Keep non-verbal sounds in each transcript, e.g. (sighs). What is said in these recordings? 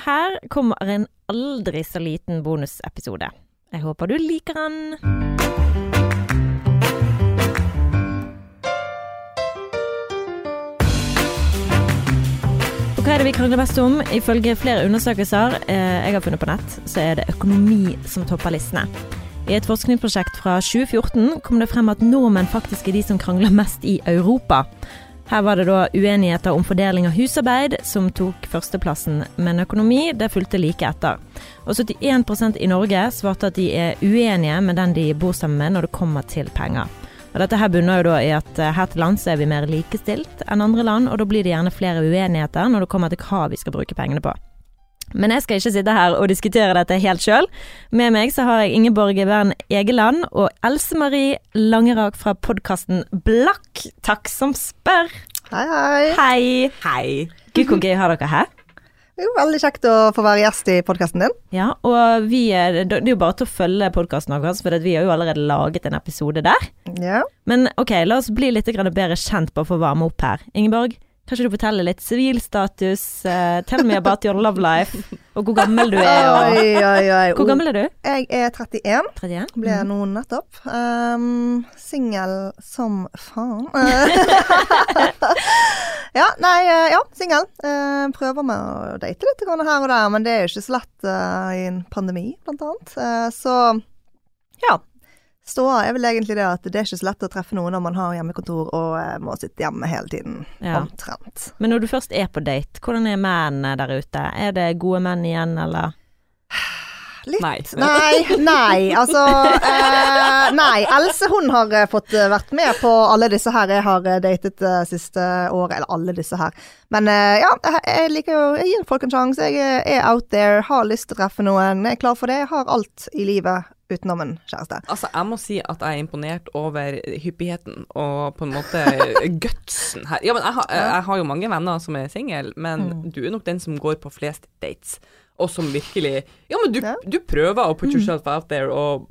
Her kommer en aldri så liten bonusepisode. Jeg håper du liker den. Hva er det vi krangler mest om? Ifølge flere undersøkelser eh, jeg har funnet på nett, så er det økonomi som topper listene. I et forskningsprosjekt fra 2014 kom det frem at nordmenn faktisk er de som krangler mest i Europa. Her var det da uenigheter om fordeling av husarbeid som tok førsteplassen, men økonomi det fulgte like etter. Og 71% i Norge svarte at de er uenige med den de bor sammen med når det kommer til penger. Og dette her bunner jo da i at eh, her til lands er vi mer likestilt enn andre land, og da blir det gjerne flere uenigheter når det kommer til hva vi skal bruke pengene på. Men jeg skal ikke sitte her og diskutere dette helt sjøl. Med meg så har jeg Ingeborg Wern Egeland og Else Marie Langerak fra podkasten Blakk. Takk som spør. Hei, hei. Hei. Hei. Gud, hvor gøy har dere her. Det er jo veldig kjekt å få være gjest i podkasten din. Ja, og vi er, det er jo bare til å følge podkasten vår, for vi har jo allerede laget en episode der. Ja. Men ok, la oss bli litt bedre kjent bare for å varme opp her. Ingeborg, kan ikke du fortelle litt sivilstatus? Uh, tell me about your love life. Og hvor gammel du er. Og, Oi, oi, oi. hvor gammel er du? Jeg er 31. 31? Ble nå nettopp. Um, Singel som faen. (laughs) ja, nei, eh, ja, singel. Uh, prøver med å date litt her og der, men det er jo ikke så lett uh, i en pandemi, blant annet. Så ja. Ståa er vel egentlig det at det er ikke så lett å treffe noen når man har hjemmekontor og eh, må sitte hjemme hele tiden. Ja. Omtrent. Men når du først er på date, hvordan er mennene der ute? Er det gode menn igjen, eller? (sighs) Litt. Nei. Nei, nei, altså eh, Nei. Else hun har eh, fått eh, vært med på alle disse her jeg har datet det siste året. Eller alle disse her. Men eh, ja, jeg, liker jo Jeg gir folk en sjanse. Jeg er out there, har lyst til å treffe noen. Jeg er klar for det. Jeg har alt i livet utenom en kjæreste. Altså, jeg må si at jeg er imponert over hyppigheten og på en måte (laughs) gutsen her. Ja, men jeg, har- jeg har jo mange venner som er single, men du er nok den som går på flest dates, og som virkelig Ja, men du, Ja. du prøver å put yourself out there, og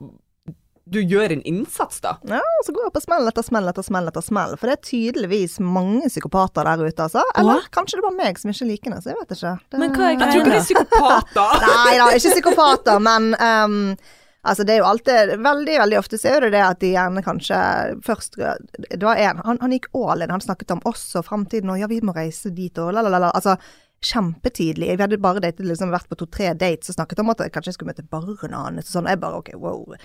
du gjør en innsats, da. Ja, og så går jeg på smell etter smell etter smell etter smell. For det er tydeligvis mange psykopater der ute, altså. Eller kanskje det bare meg som ikke liker det, så jeg vet ikke. Det... Men hva er Jeg tror ikke det er psykopater. (laughs) Nei da, ikke psykopater, men ehm, Altså, det er jo alltid Veldig, veldig ofte så er det det at de gjerne kanskje først Det var en Han, han gikk all in. Han snakket om oss og fremtiden og ja, vi må reise dit og la, la, la, la. Altså, kjempetidlig. Vi hadde bare datet, liksom, vært på to-tre dates og snakket om at jeg kanskje skulle møte barna hans og sånn. Jeg bare OK, wow.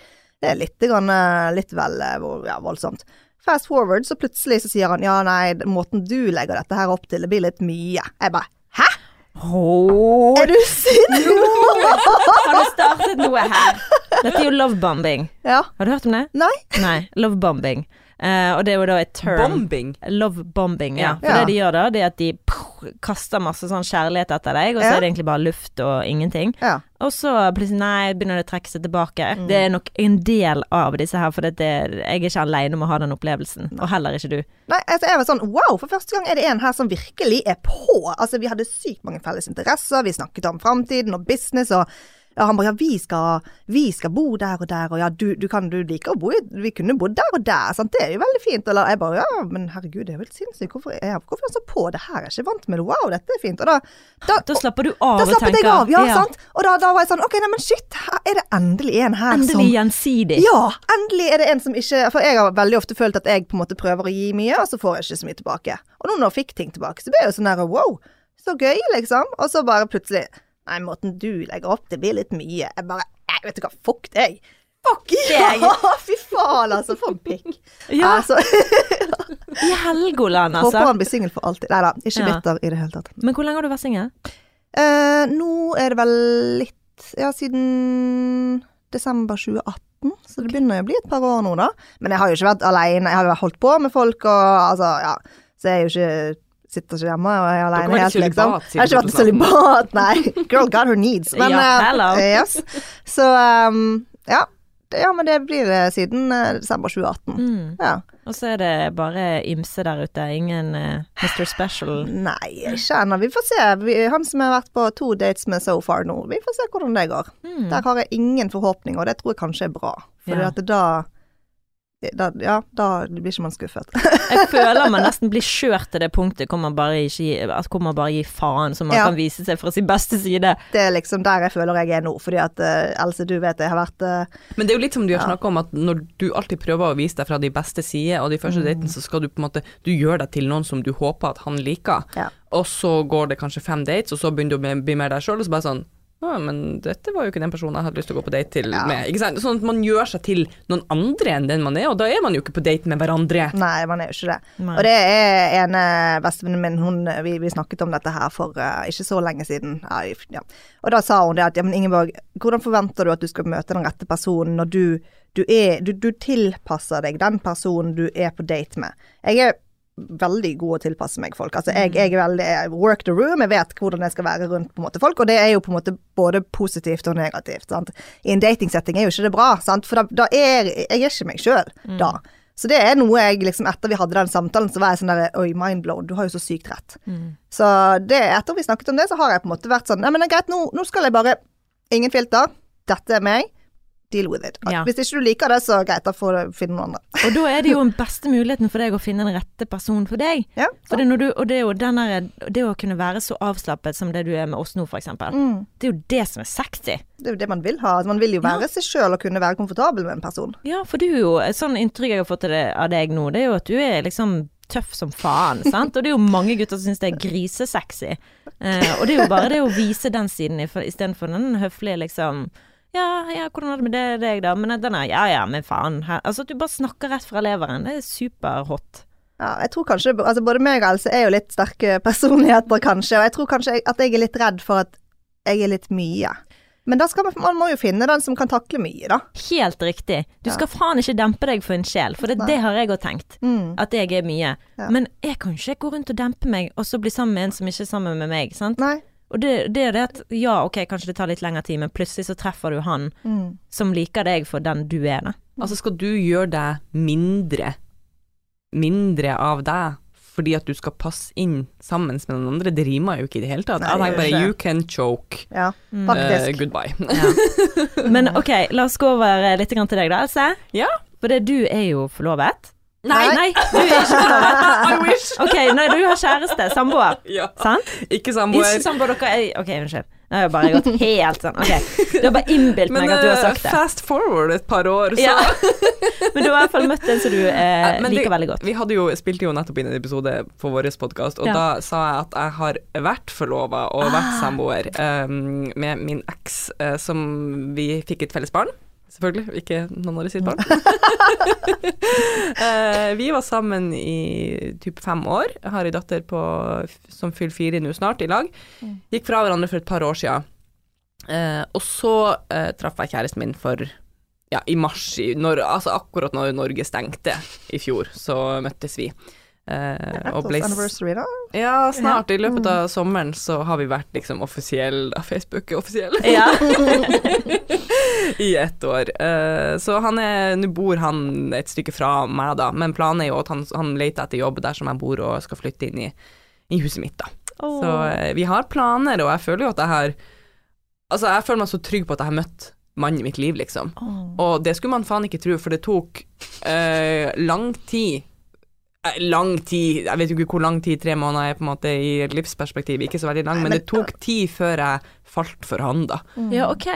Det er litt, grann, litt vel eh, ja, voldsomt. Fast forward, så plutselig så sier han ja, nei, måten du legger dette her opp til, det blir litt mye. Jeg bare hæ? Er du sint? (laughs) har du startet noe her? Dette er jo lovebombing. ja. Har du hørt om det? Nei. Nei, lovebombing. Eh, og det er jo da et term Bombing. Lovebombing, ja. Ja. For Ja. det de gjør da, det er at de pff, kaster masse sånn kjærlighet etter deg, og så Ja. er det egentlig bare luft og ingenting. Ja. Og så plutselig, nei, begynner det å trekke seg tilbake. Det er nok en del av disse her, for det er, jeg er ikke aleine om å ha den opplevelsen. Og heller ikke du. Nei, altså jeg var sånn wow, for første gang er det en her som virkelig er på. Altså vi hadde sykt mange felles interesser, vi snakket om framtiden og business og ja, han bare ja, vi skal, vi skal bo der og der, og ja, du, du kan du liker å bo i Vi kunne bodd der og der, sant, det er jo veldig fint. Eller jeg bare ja, men herregud, det er jo helt sinnssykt. Hvorfor er jeg så på det her? Jeg er ikke vant med. Wow, dette er fint. Og da, da, Da slapper du av da og slappet slapper jeg av, ja, sant. Og da, da var jeg sånn ok, neimen shit, er det endelig en her som Endelig gjensidig. ja, endelig er det en som ikke For jeg har veldig ofte følt at jeg på en måte prøver å gi mye, og så får jeg ikke så mye tilbake. Og nå når jeg fikk ting tilbake, så ble jeg jo sånn der wow, så gøy, liksom. Og så bare plutselig Nei, måten du legger opp, det blir litt mye. Jeg bare Nei, vet du hva, fuck deg. Fuck deg! Ja, (laughs) fy faen, altså. For en pikk. (laughs) Ja, Altså, (laughs) i Helgoland, altså. håper han blir singel for alltid. Nei da, ikke Ja. bitter i det hele tatt. Men hvor lenge har du vært singel? Eh, nå er det vel litt Ja, siden desember 2018. Så det begynner jo å bli et par år nå, da. Men jeg har jo ikke vært alene. Jeg har jo holdt på med folk og altså, ja. Så jeg er jo ikke Sitter ikke hjemme og er alene helt, liksom. Jeg har ikke vært sølibat, nei. Girl got her needs. (laughs) Men Ja, eh, hello. (laughs) yes. Så um, ja. Ja, men det blir det siden uh, desember 2018. Mm. Ja. Og så er det bare ymse der ute. Ingen uh, Mr. Special. (sighs) Nei, ikke ennå. Vi får se. Vi, han som har vært på to dates med so far nå, vi får se hvordan det går. Mm. Der har jeg ingen forhåpninger, og det tror jeg kanskje er bra. For Ja. at det da da, ja, da blir ikke man skuffet. (laughs) Jeg føler man nesten blir kjørt til det punktet hvor man bare, ikke, hvor man bare gir faen, så man Ja. kan vise seg fra sin beste side. Det er liksom der jeg føler jeg er nå, fordi at uh, Else, du vet jeg har vært uh, Men det er jo litt som du har Ja. snakka om, at når du alltid prøver å vise deg fra de beste sider, og de første Mm. datene, så skal du på en måte Du gjør deg til noen som du håper at han liker, Ja. og så går det kanskje fem dates, og så begynner du å bli- bli mer deg sjøl, og så bare sånn men dette var jo ikke den personen jeg hadde lyst til å gå på date til Ja. med. Sånn at man gjør seg til noen andre enn den man er, og da er man jo ikke på date med hverandre. Nei, man er jo ikke det. Nei. Og det er ene bestevenninnen min, hun, vi, vi snakket om dette her for uh, ikke så lenge siden. Ja, ja. Og da sa hun det at ja, men Ingeborg, hvordan forventer du at du skal møte den rette personen når du, du er du, du tilpasser deg den personen du er på date med. Jeg er veldig god å tilpasse meg folk. Altså jeg, jeg er veldig work the room, jeg vet hvordan jeg skal være rundt på en måte folk, og det er jo på en måte både positivt og negativt. Sant? I en datingsetting er jo ikke det bra, sant? for da, da er jeg er ikke meg sjøl da. Så det er noe jeg liksom etter vi hadde den samtalen, så var jeg sånn der Oi, mindblown, du har jo så sykt rett. Mm. Så det, etter vi snakket om det, så har jeg på en måte vært sånn Nei, men det er greit, nå, nå skal jeg bare Ingen filter. Dette er meg. Deal with it. Ja. Hvis ikke du liker det, så greit, da får du finne noen andre. Og da er det jo (laughs) den beste muligheten for deg å finne den rette personen for deg. Ja, det, du, og det er jo denne, det å kunne være så avslappet som det du er med oss nå, eksempel. Mm. Det er jo det som er sexy. Det er jo det man vil ha. Man vil jo være seg sjøl og kunne være komfortabel med en person. Ja, for du er jo Et sånn inntrykk jeg har fått av deg nå, det er jo at du er liksom tøff som faen, (laughs) sant? Og det er jo mange gutter som syns det er grisesexy. Eh, og det er jo bare det å vise den siden istedenfor den høflige liksom ja, ja, hvordan er det med det, deg da? Men den er, ja ja, men faen. Her. Altså at du bare snakker rett fra leveren. Det er superhot. Ja, jeg tror kanskje altså Både meg og Else er jo litt sterke (laughs) personligheter, kanskje. Og jeg tror kanskje at jeg er litt redd for at jeg er litt mye. Men da skal man, man må jo finne den som kan takle mye, da. Helt riktig. Du Ja. skal faen ikke dempe deg for en sjel, for det, det har jeg òg tenkt. Mm. At jeg er mye. Ja. Men jeg kan ikke gå rundt og dempe meg, og så bli sammen med en som ikke er sammen med meg. sant? Nei. Og det, det er det at ja, ok, kanskje det tar litt lengre tid, men plutselig så treffer du han Mm. som liker deg for den du er, da. Altså, skal du gjøre deg mindre, mindre av deg fordi at du skal passe inn sammen med den andre, det rimer jo ikke i det hele tatt. Nei, Jeg tenker bare you can choke. Ja, Mm. faktisk. Uh, goodbye. (laughs) Ja. Men ok, la oss gå over eh, litt til deg da, Else. Ja. For det, du er jo forlovet. Nei. Nei, (laughs) du er ikke. I wish. (laughs) Ok, nei, du har kjæreste, samboer. Ja. Sant? Ikke samboer. Ikke samboer, dere er Ok, unnskyld. Nå har bare gått helt sånn. Ok, du har bare innbilt meg at du har eh, sagt det. fast forward et par år, så Ja. (laughs) Men du har i hvert fall møtt en som du eh, Men liker det- veldig godt. Vi hadde jo, spilte jo nettopp inn en episode på vår podkast, og Ja. da sa jeg at jeg har vært forlova og vært samboer um, med min eks, uh, som vi fikk et felles barn. Selvfølgelig, ikke noen av sitt barn. (laughs) Eh, vi var sammen i typ fem år. Jeg har ei datter på, som fyller fire nå snart, i lag. Gikk fra hverandre for et par år siden. Eh, og så uh, traff jeg kjæresten min for ja, i mars, i, når, altså akkurat når Norge stengte i fjor, så møttes vi. Eh, og ble anniversary, da. ja, snart. I løpet av sommeren så har vi vært liksom offisiell da, Facebook er offisiell. Ja. (laughs) I ett år. Eh, så han er Nå bor han et stykke fra meg, da, men planen er jo at han, han leter etter jobb der som jeg bor, og skal flytte inn i, i huset mitt, da. Så eh, vi har planer, og jeg føler jo at jeg har Altså, jeg føler meg så trygg på at jeg har møtt mannen i mitt liv, liksom. Oh. Og det skulle man faen ikke tro, for det tok eh, lang tid Lang tid, jeg vet jo ikke hvor lang tid tre måneder er på en måte i et livsperspektiv, ikke så veldig lang, men men- det tok tid før jeg falt for han, da. ja, ok.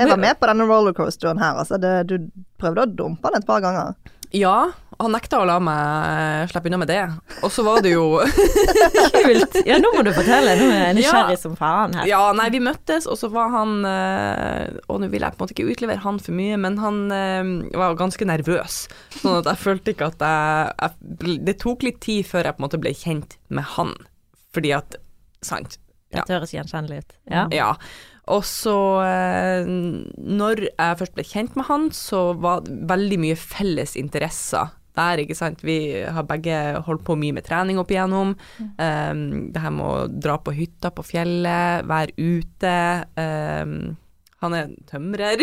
Jeg var med på denne rollercoasteren her, altså. Det, du prøvde å dumpe den et par ganger. Ja, han nekta å la meg slippe unna med det. Og så var det jo (laughs) Kult. Ja, nå må du fortelle. Nå er jeg nysgjerrig Ja. som faen her. Ja, nei, vi møttes, og så var han eh, Og nå vil jeg på en måte ikke utlevere han for mye, men han eh, var ganske nervøs. Sånn at jeg følte ikke at jeg, jeg Det tok litt tid før jeg på en måte ble kjent med han, fordi at Sant. Ja. Det høres gjenkjennelig ut. Ja. Ja. Og så, eh, når jeg først ble kjent med han, så var det veldig mye felles interesser der, ikke sant. Vi har begge holdt på mye med trening opp igjennom. Um, det her med å dra på hytta på fjellet, være ute. Um, han er en tømrer,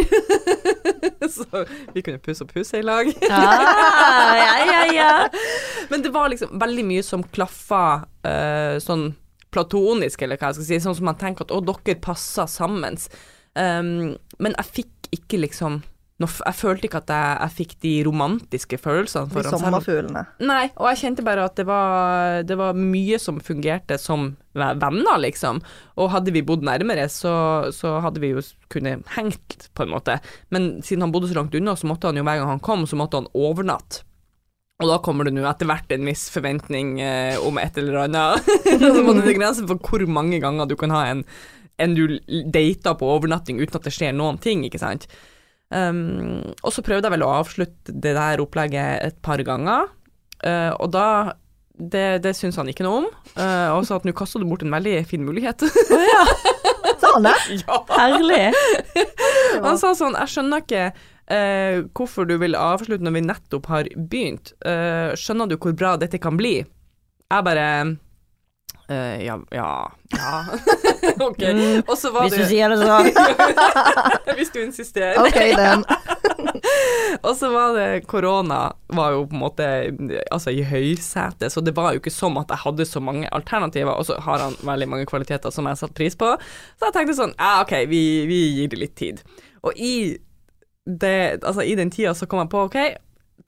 (laughs) så vi kunne pusse opp huset i lag. Ah, ja, ja, ja. (laughs) Men det var liksom veldig mye som klaffa uh, sånn platonisk, eller hva jeg skal si, sånn som man tenker at å, dere passer sammen. Um, men jeg fikk ikke liksom noe. Jeg følte ikke at jeg, jeg fikk de romantiske følelsene De for han selv. sommerfuglene. Nei, og jeg kjente bare at det var, det var mye som fungerte som venner, liksom. Og hadde vi bodd nærmere, så, så hadde vi jo kunnet hengt, på en måte. Men siden han bodde så langt unna, så måtte han jo hver gang han kom, så måtte han overnatte. Og da kommer det nå etter hvert en viss forventning eh, om et eller annet. (laughs) så må det grense for hvor mange ganger du kan ha en, en du dater på overnatting uten at det skjer noen ting, ikke sant. Um, og så prøvde jeg vel å avslutte det der opplegget et par ganger, uh, og da det, det syns han ikke noe om, Uh, og sa at nå kasta du bort en veldig fin mulighet. Å ja, (laughs) Sa han det? ja. herlig. Han sa sånn, jeg skjønner ikke eh, hvorfor du vil avslutte når vi nettopp har begynt. Eh, skjønner du hvor bra dette kan bli? Jeg bare eh, ja, ja, ja. (laughs) ok. Og så var Hvis du sier det så. (laughs) Hvis du insisterer. Ok, den. (laughs) Og så var det korona var jo på en måte altså i høysetet, så det var jo ikke som at jeg hadde så mange alternativer, og så har han veldig mange kvaliteter som jeg satte pris på. Så jeg tenkte sånn, ja ok, vi, vi gir det litt tid. Og i, det, altså, i den tida så kom jeg på, ok,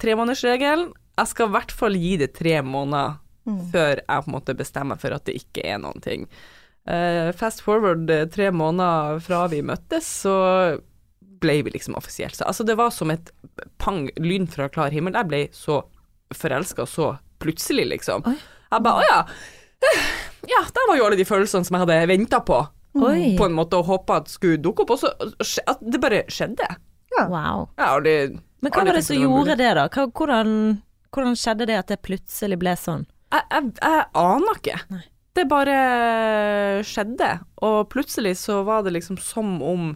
tremånedersregelen, jeg skal i hvert fall gi det tre måneder før jeg på en måte bestemmer for at det ikke er noen ting. Uh, fast forward eh, tre måneder fra vi møttes, så ble vi liksom offisielt. Så, altså, det var som et pang, lyn fra klar himmel. Jeg ble så forelska så plutselig, liksom. Oi. Jeg bare, å ja. Ja, der var jo alle de følelsene som jeg hadde venta på, Oi. på en måte, og håpa at skulle dukke opp. Og så at det bare skjedde. Wow. Ja, og aldri Men hva var det som gjorde det, da? Hva, hvordan, hvordan skjedde det at det plutselig ble sånn? Jeg, jeg, jeg aner ikke. Nei. Det bare skjedde, og plutselig så var det liksom som om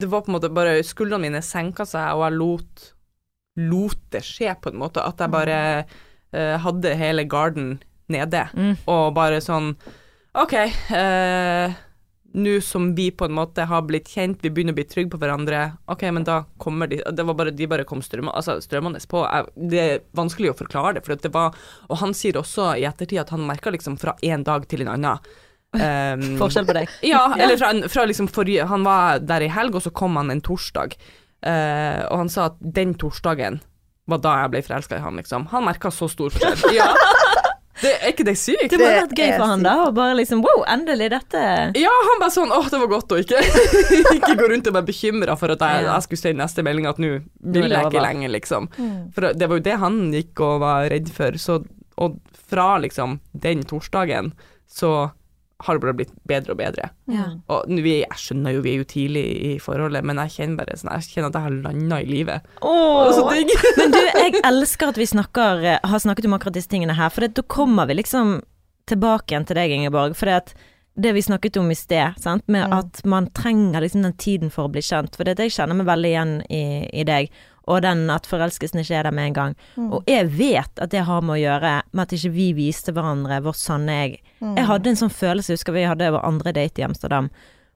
Det var på en måte bare Skuldrene mine senka seg, og jeg lot, lot det skje, på en måte. At jeg bare uh, hadde hele garden nede, Mm. og bare sånn OK, eh, nå som vi på en måte har blitt kjent, vi begynner å bli trygge på hverandre, OK, men da kommer de Det var bare, de bare kom strøm, altså, strømmende på. Det er vanskelig å forklare det, for det var Og han sier også i ettertid at han merka liksom fra en dag til en annen. Um, (laughs) Forskjell på deg? ja, (laughs) eller fra, fra liksom forrige Han var der i helg, og så kom han en torsdag. Uh, og han sa at den torsdagen var da jeg ble forelska i han, liksom. Han merka så stor forskjell. (laughs) Ja. Det, er ikke det sykt? Det må ha vært gøy for han da, og bare liksom wow, endelig dette Ja, han bare sånn åh, det var godt å ikke, (laughs) ikke gå rundt og være bekymra for at jeg, Ja. jeg skulle i neste melding at nå vil jeg ikke lenger, liksom. For det var jo det han gikk og var redd for. Så, og fra liksom den torsdagen så har det bare blitt bedre og bedre. Ja. Og vi, jeg skjønner jo vi er jo tidlig i forholdet, men jeg kjenner bare sånn, jeg kjenner at jeg har landa i livet. Er så digg! (laughs) Men du, jeg elsker at vi snakker, eh, har snakket om akkurat disse tingene her, for da kommer vi liksom tilbake igjen til deg, Ingeborg. For det, at det vi snakket om i sted, sant? med Mm. at man trenger liksom den tiden for å bli kjent. For det, jeg kjenner meg veldig igjen i, i deg, og den at forelskelsen ikke er der med en gang. Mm. Og jeg vet at det har med å gjøre med at ikke vi viste hverandre vårt sanne jeg. Mm. Jeg hadde en sånn følelse, jeg husker vi hadde vår andre date i Amsterdam,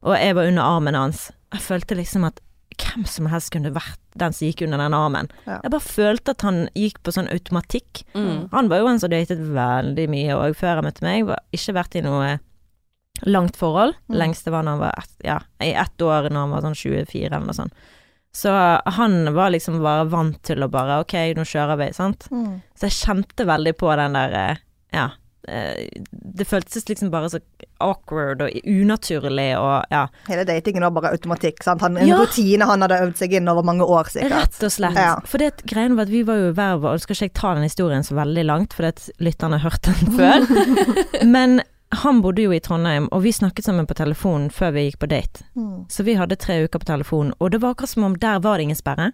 og jeg var under armen hans. Jeg følte liksom at hvem som helst kunne vært den som gikk under den armen. Ja. Jeg bare følte at han gikk på sånn automatikk. Mm. Han var jo en som datet veldig mye, og før han møtte meg, var ikke vært i noe langt forhold. Mm. Lengste var når han var ett, ja, i ett år, når han var sånn 24 eller noe sånt. Så han var liksom bare vant til å bare ok, nå kjører vi, sant. Mm. Så jeg kjente veldig på den der eh, ja. eh, Det føltes liksom bare så awkward og unaturlig og ja, Hele datingen var bare automatikk. Sant? Han, en Ja. rutine han hadde øvd seg inn over mange år, sikkert. rett og slett. Ja. For det greien var at vi var jo hver vår og Skal ikke jeg ta den historien så veldig langt, for det at lytterne har hørt den før. (laughs) Men han bodde jo i Trondheim, og vi snakket sammen på telefonen før vi gikk på date. Mm. Så vi hadde tre uker på telefonen, og det var akkurat som om der var det ingen sperre.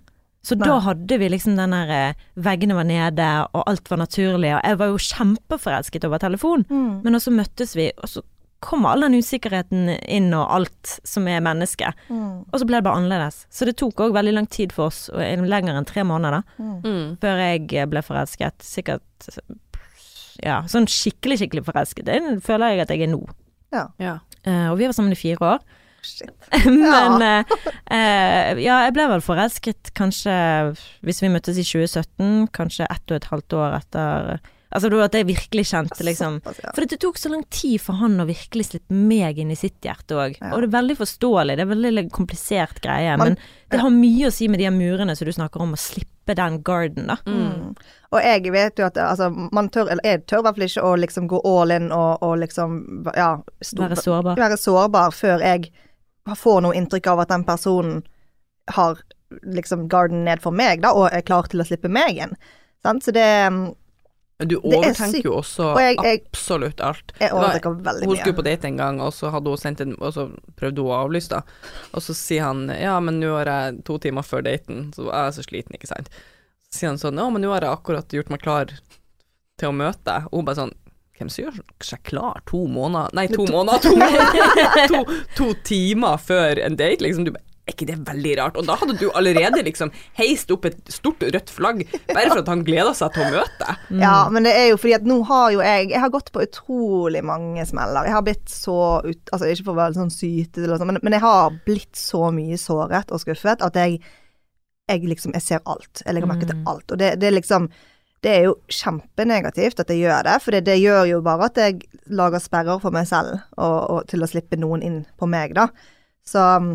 Så Nei. da hadde vi liksom den der eh, Veggene var nede, og alt var naturlig, og jeg var jo kjempeforelsket over telefon. Mm. Men også møttes vi, og så kom all den usikkerheten inn, og alt som er menneske. Mm. Og så ble det bare annerledes. Så det tok òg veldig lang tid for oss, og lenger enn tre måneder, da, Mm. Mm. før jeg ble forelsket. Sikkert ja, sånn skikkelig, skikkelig forelsket. Det føler jeg at jeg er nå. Ja. Eh, og vi var sammen i fire år. Shit. (laughs) Men ja. Uh, uh, ja, jeg ble vel forelsket kanskje Hvis vi møttes i 2017, kanskje ett og et halvt år etter Altså at jeg virkelig kjente liksom For det tok så lang tid for han å virkelig slippe meg inn i sitt hjerte òg. Ja. Og det er veldig forståelig, det er veldig komplisert greie. Man- men det har mye å si med de her murene som du snakker om, å slippe den garden, da. Mm. Og jeg vet jo at altså, man tør, eller jeg tør i hvert fall ikke å liksom gå all in og, og liksom ja, stor- Være sårbar. være sårbar før jeg får noe inntrykk av at den personen har liksom garden ned for meg, da, og er klar til å slippe meg inn. Sant? Så det mm, du er overtenker jo også Og jeg- jeg- absolutt alt. Jeg Det var- veldig Hun skulle på date en gang, og så en Og så prøvde hun å avlyse, da. Og så sier han ja, men nå har jeg to timer før daten, så jeg er så sliten, ikke sant. Så sier han sånn ja, men nå har jeg akkurat gjort meg klar til å møte deg. Og hun bare sånn hvem som gjør seg klar to måneder Nei, to (laughs) måneder, to, (laughs) to, to timer før en date, liksom. Du bare er ikke det veldig rart? Og da hadde du allerede liksom heist opp et stort rødt flagg bare for at han gleda seg til å møte deg. Mm. Ja, men det er jo fordi at nå har jo jeg Jeg har gått på utrolig mange smeller. Jeg har blitt så ut, Altså ikke for å være sånn sytete, eller sånt, men, men jeg har blitt så mye såret og skuffet at jeg Jeg liksom Jeg ser alt. Jeg legger merke til Mm. alt. Og det, det er liksom Det er jo kjempenegativt at jeg gjør det, for det, det gjør jo bare at jeg lager sperrer for meg selv og, og til å slippe noen inn på meg, da. Så um,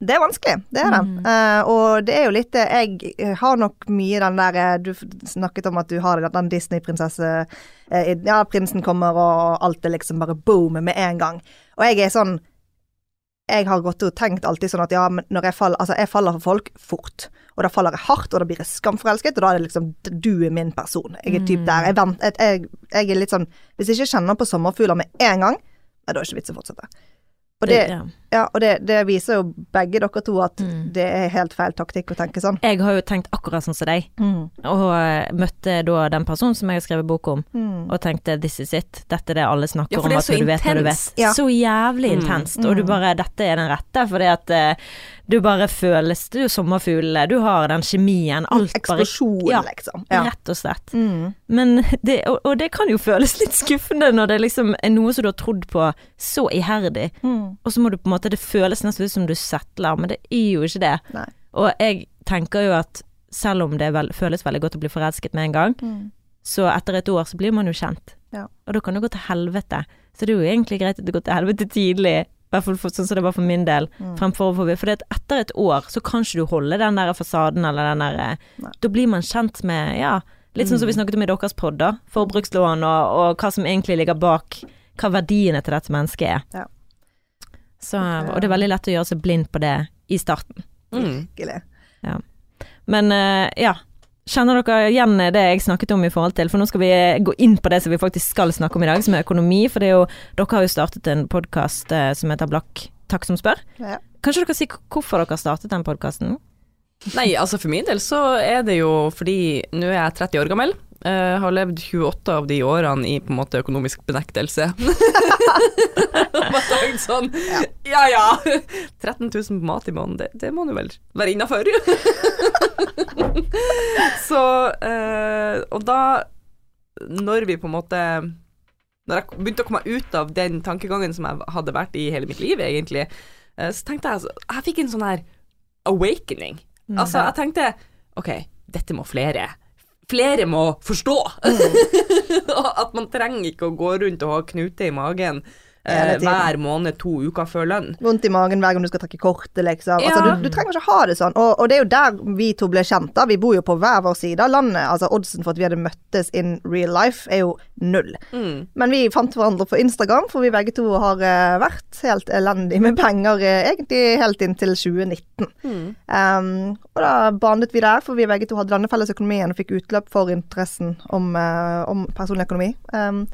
det er vanskelig, det er det. Mm. Uh, og det er jo litt det Jeg har nok mye den der eh, Du snakket om at du har den Disney-prinsesse uh, Ja, prinsen kommer, og alt er liksom bare boom med en gang. Og jeg er sånn Jeg har gått og tenkt alltid sånn at ja, men når jeg faller Altså, jeg faller for folk fort. Og da faller jeg hardt, og da blir jeg skamforelsket, og da er det liksom Du er min person. Jeg er typ der. Jeg, vent, jeg, jeg, er litt sånn Hvis jeg ikke kjenner på sommerfugler med en gang, da er det ikke vits i å fortsette. Og det, ja. Ja, og det, det viser jo begge dere to at Mm. det er helt feil taktikk å tenke sånn. Jeg har jo tenkt akkurat sånn som deg, og eh, møtte da den personen som jeg har skrevet bok om, Mm. og tenkte this is it, dette er det alle snakker Ja, for om, det er at så du vet hva du vet. Ja. Så jævlig Mm. intenst, og du Mm. bare dette er den rette, fordi at eh, du bare føles Du er sommerfugl, du har den kjemien, alt bare Eksplosjon, ja. liksom. Ja. Rett og slett. Mm. Men det, og, og det kan jo føles litt skuffende når det liksom er noe som du har trodd på så iherdig, Mm. og så må du på en måte Det føles nesten ut som du settler, men det er jo ikke det. Nei. Og jeg tenker jo at selv om det vel, føles veldig godt å bli forelsket med en gang, Mm. så etter et år så blir man jo kjent. Ja. Og da kan det gå til helvete. Så det er jo egentlig greit at det går til helvete tidlig, i hvert fall sånn som det var for min del, Mm. fremfor å For etter et år så kan ikke du holde den der fasaden eller den der eh, Nei. Da blir man kjent med, ja, litt sånn som vi snakket om i deres podd, da. Forbrukslån og, og hva som egentlig ligger bak, hva verdiene til dette mennesket er. Ja. Så, og det er veldig lett å gjøre seg blind på det i starten. Mm. Ja. Men eh, ja. Kjenner dere igjen det jeg snakket om i forhold til For nå skal vi gå inn på det som vi faktisk skal snakke om i dag, som er økonomi. For det er jo Dere har jo startet en podkast som heter Blakk takk som spør. Ja. Kanskje dere sier hvorfor dere har startet den podkasten? Nei, altså for min del så er det jo fordi nå er jeg 30 år gammel. Eh, har levd 28 av de årene i på en måte økonomisk benektelse. (laughs) (laughs) Sånn, ja ja, 13 000 på mat i måneden, det, det må du vel være innafor. (laughs) så eh, Og da, når vi på en måte Når jeg begynte å komme ut av den tankegangen som jeg hadde vært i hele mitt liv, egentlig, eh, så tenkte jeg altså, Jeg fikk en sånn her awakening. Altså, jeg tenkte OK, dette må flere. Flere må forstå. (laughs) At man trenger ikke å gå rundt og ha knute i magen eh, hver måned to uker før lønn. Vondt i magen hver gang du skal trekke kortet, liksom. Altså, du, du trenger ikke ha det sånn. Og, og det er jo der vi to ble kjent, da. Vi bor jo på hver vår side av landet. Altså oddsen for at vi hadde møttes in real life, er jo null. Mm. Men vi fant hverandre på Instagram, for vi begge to har uh, vært helt elendige med penger uh, egentlig helt inntil 2019. Mm. Um, og da bandet vi der, for vi begge to hadde denne felles økonomien og fikk utløp for interessen om, uh, om personlig økonomi. Um,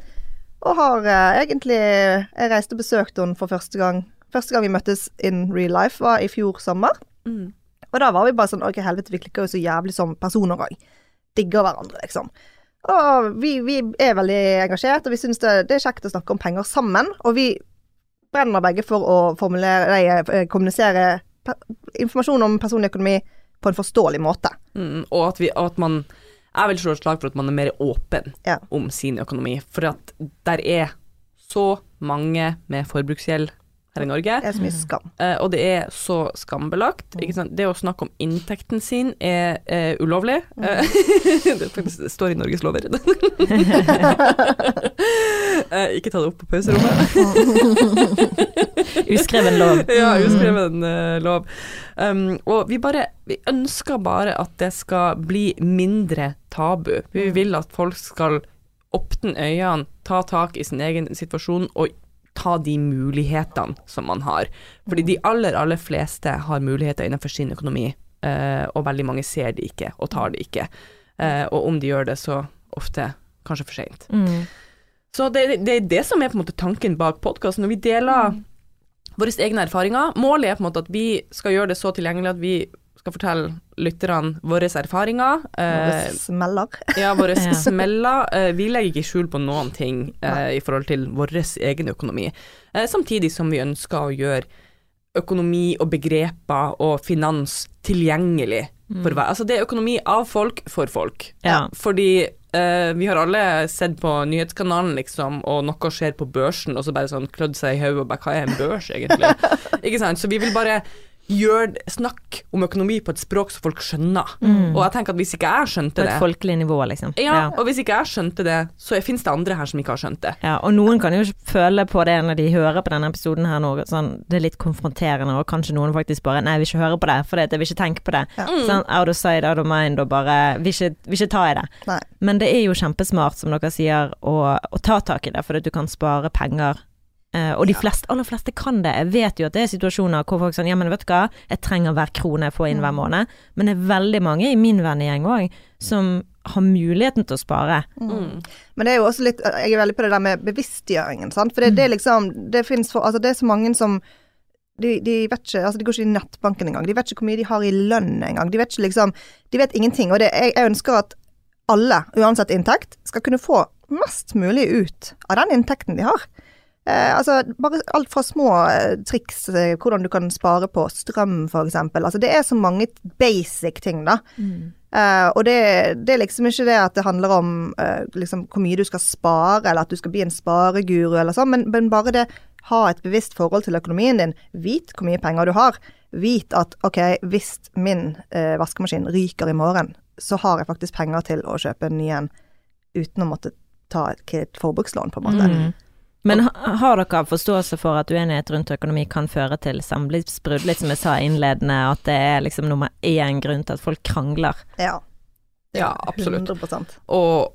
og har eh, egentlig Jeg reiste og besøkte henne for første gang. Første gang vi møttes in real life, var i fjor sommer. Mm. Og da var vi bare sånn OK, helvete, vi klikker jo så jævlig som personer òg. Digger hverandre, liksom. Og vi, vi er veldig engasjert, og vi syns det, det er kjekt å snakke om penger sammen. Og vi brenner begge for å nei, eh, kommunisere informasjon om personlig økonomi på en forståelig måte. Mm. Og at, vi, at man Jeg vil slå et slag for at man er mer åpen Ja. om sin økonomi. For at der er så mange med forbruksgjeld her i Norge. Det er så mye skam. Eh, og det er så skambelagt. Ikke sant? Det å snakke om inntekten sin er eh, ulovlig. Eh, (laughs) det, faktisk, det står i Norges lover. (laughs) ikke ta det opp på pauserommet. (laughs) Uskreven lov. ja, uskreven uh, lov. Um, og vi bare Vi ønsker bare at det skal bli mindre tabu. Vi vil at folk skal åpne øynene, ta tak i sin egen situasjon og ta de mulighetene som man har. Fordi de aller, aller fleste har muligheter innenfor sin økonomi, eh, og veldig mange ser de ikke og tar de ikke. Eh, og om de gjør det, så ofte kanskje for seint. Mm. Så det, det er det som er på en måte tanken bak podkasten. Når vi deler våre egne erfaringer. Målet er på en måte at vi skal gjøre det så tilgjengelig at vi skal fortelle lytterne våre erfaringer. Det Eh, smeller. (laughs) ja, våre smeller. Eh, vi legger ikke skjul på noen ting eh, i forhold til vår egen økonomi. Eh, samtidig som vi ønsker å gjøre økonomi og begreper og finans tilgjengelig for hver. Altså det er økonomi av folk for folk. Ja. Fordi vi har alle sett på nyhetskanalen, liksom, og noe skjer på børsen, og så bare sånn klødd seg i hodet og bare Hva er en børs, egentlig? (laughs) ikke sant? Så vi vil bare gjøre snakk om økonomi på et språk som folk skjønner. Og jeg tenker at hvis ikke jeg skjønte det På et folkelig nivå, liksom. ja, og hvis ikke jeg skjønte det, så fins det andre her som ikke har skjønt det. Ja, og noen kan jo føle på det når de hører på denne episoden her nå, sånn, det er litt konfronterende, og kanskje noen faktisk bare Nei, jeg vil ikke høre på det, for jeg vil ikke tenke på det. Ja. Sånn, out of sight, out of mind, og bare vil ikke, vil ikke ta i det. Nei. Men det er jo kjempesmart, som dere sier, å, å ta tak i det, fordi at du kan spare penger. Eh, og de fleste, aller fleste kan det. Jeg vet jo at det er situasjoner hvor folk sier Ja, men vet du hva, jeg trenger hver krone jeg får inn hver måned. Men det er veldig mange i min vennegjeng òg som har muligheten til å spare. Mm. Men det er jo også litt Jeg er veldig på det der med bevisstgjøringen, sant. For det, det er liksom Det fins for Altså, det er så mange som de, de vet ikke Altså, de går ikke i nettbanken engang. De vet ikke hvor mye de har i lønn engang. De vet ikke liksom De vet ingenting. Og det, jeg, jeg ønsker at alle, uansett inntekt, skal kunne få mest mulig ut av den inntekten de har. Eh, altså, bare alt fra små eh, triks, eh, hvordan du kan spare på strøm, eksempel. Altså, det er så mange basic ting, da. Eh, og det, det er liksom ikke det at det handler om eh, liksom hvor mye du skal spare, eller at du skal bli en spareguru eller sånn, men, men bare det ha et bevisst forhold til økonomien din. Vit hvor mye penger du har. Vit at ok, hvis min vaskemaskin ryker i morgen, så har jeg faktisk penger til å kjøpe en ny en uten å måtte ta et forbrukslån, på en måte. Mm. Men har dere forståelse for at uenighet rundt økonomi kan føre til samlivsbrudd, litt som jeg sa innledende, at det er liksom nummer én grunn til at folk krangler? Ja. Ja, absolutt. 100 Og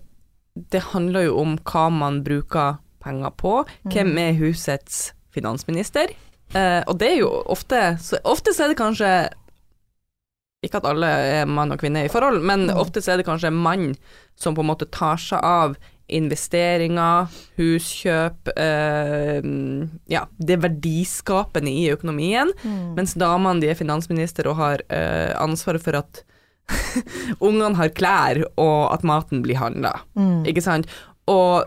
det handler jo om hva man bruker penger på. Hvem er husets finansminister? Eh, og det er jo ofte så, Ofte så er det kanskje Ikke at alle er mann og kvinne i forhold, men ofte så er det kanskje mann som på en måte tar seg av investeringer, huskjøp eh, Ja, det verdiskapende i økonomien. Mens damene de er finansminister og har eh, ansvaret for at (laughs) ungene har klær, og at maten blir handla. Mm. Ikke sant? Og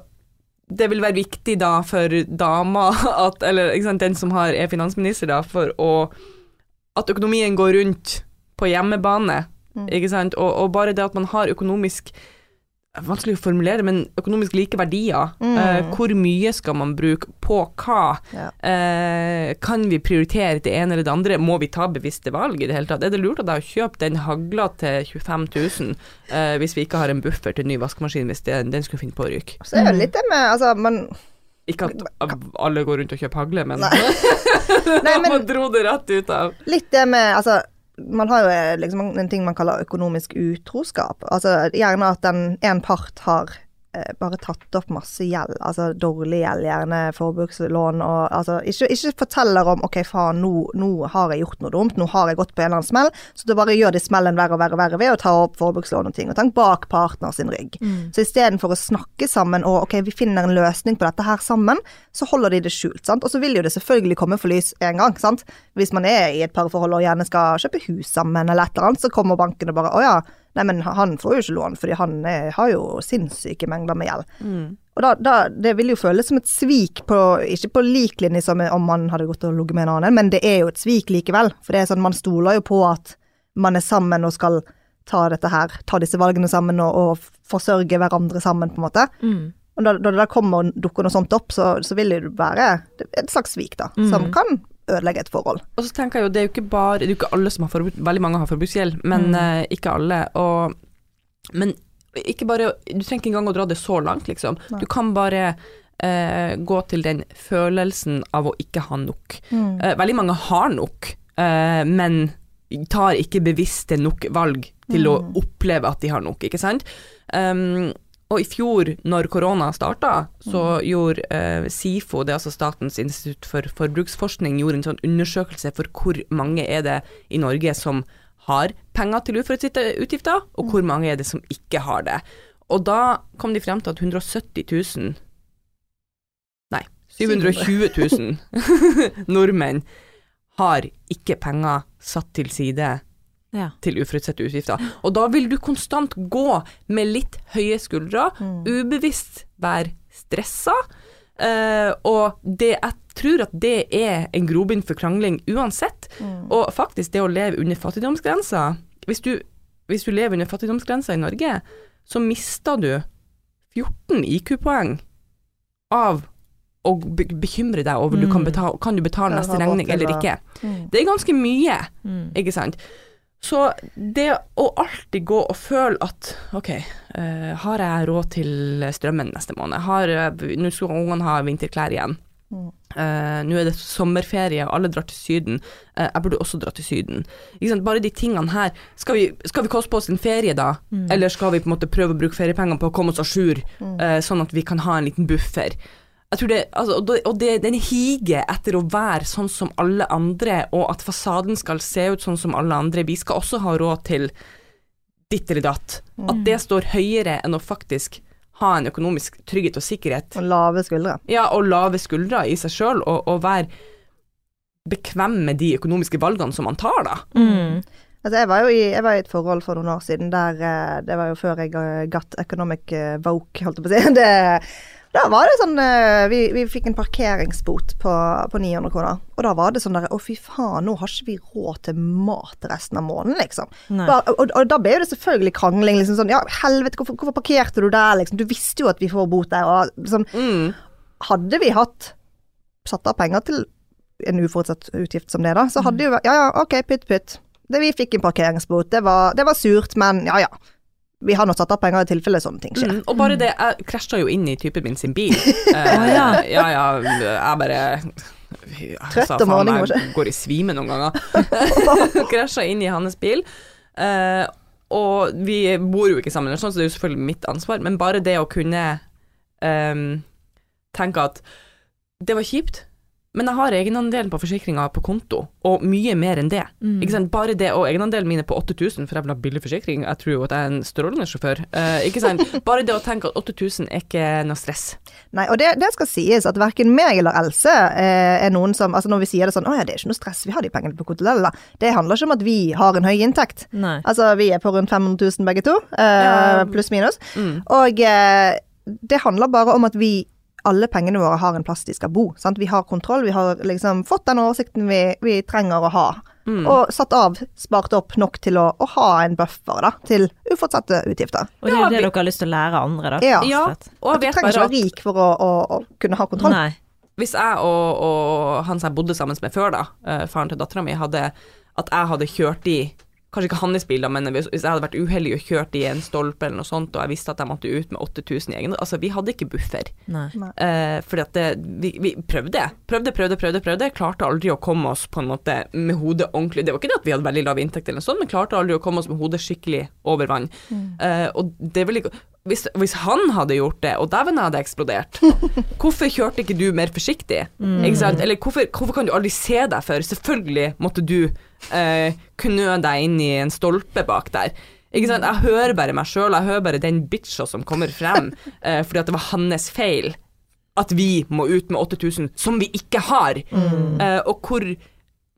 det vil være viktig da for dama, at, eller sant, den som har, er finansminister, da, for å At økonomien går rundt på hjemmebane. Mm. Ikke sant? Og, og bare det at man har økonomisk Vanskelig å formulere, men økonomisk like verdier. Mm. Eh, hvor mye skal man bruke på hva? Ja. Eh, kan vi prioritere det ene eller det andre? Må vi ta bevisste valg i det hele tatt? Er det lurt av deg å kjøpe den hagla til 25 000 eh, hvis vi ikke har en buffer til ny vaskemaskin hvis det, den skulle finne på å ryke? Så er det litt det med Altså, man Ikke at alle går rundt og kjøper hagle, men Nei. (laughs) Nei, men- man dro det rett ut av Litt det med Altså, man har jo eh, liksom en ting man kaller økonomisk utroskap. Altså gjerne at den en part har bare tatt opp masse gjeld, altså dårlig gjeld, gjerne forbrukslån og altså ikke, ikke forteller om OK, faen, nå, nå har jeg gjort noe dumt, nå har jeg gått på en eller annen smell, så da bare gjør de smellen verre og verre og verre ved å ta opp forbrukslån og ting, og tenk bak partner sin rygg. Så istedenfor å snakke sammen og OK, vi finner en løsning på dette her sammen, så holder de det skjult, sant. Og så vil jo det selvfølgelig komme for lys en gang, sant. Hvis man er i et parforhold og gjerne skal kjøpe hus sammen eller et eller annet, så kommer banken og bare å ja, nei men han får jo ikke lån fordi han er, har jo sinnssyke mengder med gjeld. Og da, da, det vil jo føles som et svik på, ikke på lik linje som om han hadde gått og ligget med en annen, men det er jo et svik likevel. For det er sånn, man stoler jo på at man er sammen og skal ta dette her, ta disse valgene sammen og, og forsørge hverandre sammen, på en måte. Og da, da det da kommer og dukker noe sånt opp, så, så vil det jo være et slags svik, da. Som kan ødelegge et forhold. Og så tenker jeg jo, det er jo ikke bare Det er jo ikke alle som har forbruk, veldig mange har forbruksgjeld, men Mm. uh, ikke alle. Og, men ikke bare Du trenger ikke engang å dra det så langt, liksom. Nei. Du kan bare uh, gå til den følelsen av å ikke ha nok. Mm. Uh, veldig mange har nok, men tar ikke bevisste nok valg til å Mm. oppleve at de har nok, ikke sant. Um, og i fjor, når korona starta, så gjorde eh, SIFO, det er altså Statens institutt for forbruksforskning, gjorde en sånn undersøkelse for hvor mange er det i Norge som har penger til uforutsette utgifter, og hvor mange er det som ikke har det. Og da kom de frem til at 170 000 Nei, 720 000 (laughs) (laughs) nordmenn har ikke penger satt til side Ja. til uforutsette utgifter. Og da vil du konstant gå med litt høye skuldre, ubevisst være stressa, Uh, og det, jeg tror at det er en grobunn for krangling uansett. Og faktisk det å leve under fattigdomsgrensa hvis du, hvis du lever under fattigdomsgrensa i Norge, så mister du 14 IQ-poeng av å bekymre deg over du kan, Mm. betale, kan du betale neste regning eller ikke. Mm. Det er ganske mye. Mm. Ikke sant? Så det å alltid gå og føle at ok, uh, har jeg råd til strømmen neste måned? Har, Nå skal ungene ha vinterklær igjen. Mm. Eh, nå er det sommerferie, og alle drar til Syden. Uh, jeg burde også dra til Syden. Bare de tingene her. Skal vi, skal vi koste på oss en ferie da? Mm. Eller skal vi på en måte prøve å bruke feriepengene på å komme oss a jour, Mm. sånn at vi kan ha en liten buffer? Jeg tror det, altså, og det, og det, den higer etter å være sånn som alle andre, og at fasaden skal se ut sånn som alle andre. Vi skal også ha råd til ditt eller datt. At det står høyere enn å faktisk ha en økonomisk trygghet og sikkerhet. Og lave skuldre. Ja, og lave skuldre i seg sjøl, og, og være bekvem med de økonomiske valgene som man tar, da. Mm. Altså, jeg var jo i, jeg var i et forhold for noen år siden der eh, Det var jo før jeg gatt economic eh, woke, holdt jeg på å si. (laughs) Det, da var det sånn eh, vi, vi fikk en parkeringsbot på, på 900 kroner. Og da var det sånn der Å, fy faen, nå har ikke vi råd til mat resten av måneden, liksom. Bare, og, og da ble det selvfølgelig krangling. Liksom sånn Ja, helvete, hvorfor, hvorfor parkerte du der, liksom? Du visste jo at vi får bot der. Og liksom Mm. Hadde vi hatt satt av penger til en uforutsett utgift som det, da, så hadde jo vært Ja ja, ok, pytt pytt. Det vi fikk en parkeringsbot, det var, det var surt, men ja ja. Vi har nå satt av penger i tilfelle sånne ting skjer. Mm, og bare det, jeg krasja jo inn i typen min sin bil. (laughs) uh, ja. ja jeg bare jeg Trøtt om morgenen, Jeg går i svime noen ganger. (laughs) (laughs) krasja inn i hans bil. Uh, og vi bor jo ikke sammen, sånn, så det er jo selvfølgelig mitt ansvar, men bare det å kunne um, tenke at det var kjipt, men jeg har egenandelen på forsikringa på konto, og mye mer enn det. Mm. Ikke sant? Bare det, og egenandelen min er på 8000, for jeg vil ha billig forsikring. Jeg tror jo at jeg er en strålende sjåfør. Uh, ikke sant? (laughs) Bare det å tenke at 8000 er ikke noe stress. Nei, og det, det skal sies at verken meg eller Else eh, er noen som Altså når vi sier det sånn Å ja, det er ikke noe stress, vi har de pengene på konto. Det handler ikke om at vi har en høy inntekt. Nei. Altså vi er på rundt 500 000 begge to, eh, Ja. pluss minus. Mm. Og eh, det handler bare om at vi alle pengene våre har en plass de skal bo. Sant? Vi har kontroll, vi har liksom fått den oversikten vi, vi trenger å ha. Mm. Og satt av, spart opp nok til å, å ha en buffer da, til uforutsette utgifter. Og det er jo det dere har lyst til å lære andre, da. Ja. Ja, og. Du trenger ikke å være rik for å, å, å kunne ha kontroll. Nei. hvis jeg og, og han som jeg bodde sammen med før, da, eh, faren til dattera mi, hadde At jeg hadde kjørt i Kanskje ikke hans bil, da, men hvis hvis jeg hadde vært uheldig og kjørt i en stolpe eller noe sånt, og jeg visste at jeg måtte ut med 8000 i egen Altså, vi hadde ikke buffer. Nei. Eh, fordi at det, vi, vi prøvde. Prøvde, prøvde, prøvde. prøvde Klarte aldri å komme oss på en måte med hodet ordentlig Det var ikke det at vi hadde veldig lav inntekt, eller noe sånt, men klarte aldri å komme oss med hodet skikkelig over vann. Eh, og det er vel ikke hvis, hvis han hadde gjort det, og dæven jeg hadde eksplodert, (laughs) hvorfor kjørte ikke du mer forsiktig? Ikke sant? Eller hvorfor, hvorfor kan du aldri se deg for? Selvfølgelig måtte du eh, knø deg inn i en stolpe bak der. Ikke sant? Jeg hører bare meg sjøl, jeg hører bare den bitcha som kommer frem, (laughs) eh, fordi at det var hans feil at vi må ut med 8000 som vi ikke har. Eh, og hvor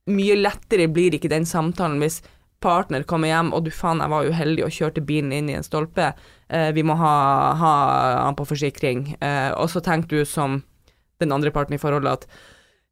mye lettere blir ikke den samtalen hvis partner kommer hjem, og du faen, jeg var uheldig og kjørte bilen inn i en stolpe, eh, vi må ha, ha han på forsikring. Eh, og så tenker du som den andre parten i forholdet at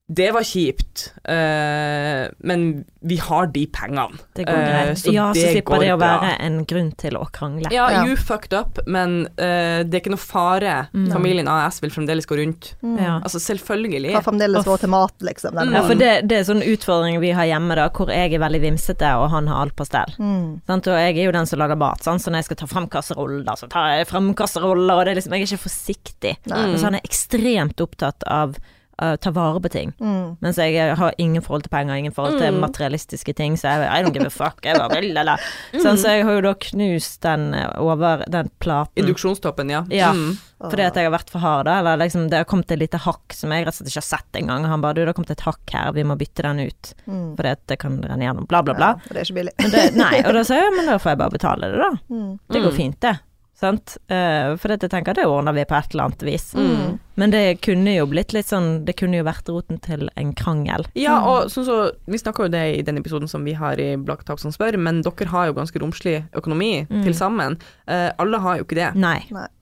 det var kjipt, uh, men vi har de pengene. Det går Eh, greit. så ja, så slipper det å bra. være en grunn til å krangle. Ja, Ja. you fucked up, men uh, det er ikke noe fare. Mm. Familien AS vil fremdeles gå rundt. Ja. Altså, selvfølgelig. Har fremdeles råd til mat, liksom. Den Ja, Mm. for det, det er sånn utfordring vi har hjemme, da, hvor jeg er veldig vimsete, og han har alt på stell. Mm. Sant? Og jeg er jo den som lager mat, sant? så når jeg skal ta fram kasseroller, så tar jeg fram kasseroller, og det er liksom, jeg er ikke forsiktig. Nei. Så han er ekstremt opptatt av å ta vare på ting. Mm. Mens jeg har ingen forhold til penger, ingen forhold til Mm. materialistiske ting, så jeg I don't give a fuck. Jeg bare vil, eller. (laughs) Sånn, så jeg har jo da knust den eh, over den platen. Induksjonstoppen, ja. Ja. Mm. Fordi at jeg har vært for hard, da. Eller liksom, det har kommet et lite hakk som jeg rett og slett ikke har sett engang. Han bare 'du, det har kommet et hakk her, vi må bytte den ut', Mm. fordi at det kan renne gjennom, bla, bla, bla. Ja, og det er ikke billig. Men det, nei, og da sa jeg men da får jeg bare betale det, da. Mm. Det går Mm. fint, det. Sant? Eh, for jeg tenker det ordner vi på et eller annet vis. Mm. Men det kunne jo blitt litt sånn Det kunne jo vært roten til en krangel. Ja, og sånn så, vi snakka jo det i den episoden som vi har i Black Tap som spør, men dere har jo ganske romslig økonomi Mm. til sammen. Eh, alle har jo ikke det. Nei.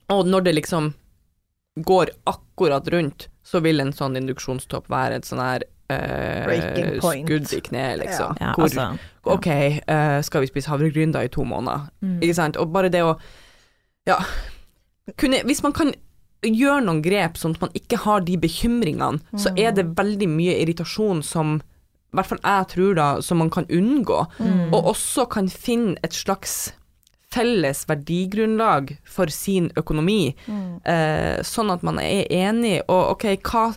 Og når det liksom går akkurat rundt, så vil en sånn induksjonstopp være et sånn her eh, skudd i kne, liksom. Ja, Hvor altså. OK, eh, skal vi spise havregryn da i to måneder? Mm. Ikke sant? Og bare det å Ja. Kunne, hvis man kan gjøre noen grep sånn at man ikke har de bekymringene, så Mm. er det veldig mye irritasjon som i hvert fall jeg tror da, som man kan unngå. Mm. Og også kan finne et slags felles verdigrunnlag for sin økonomi, Mm. eh, sånn at man er enig, og ok, hva,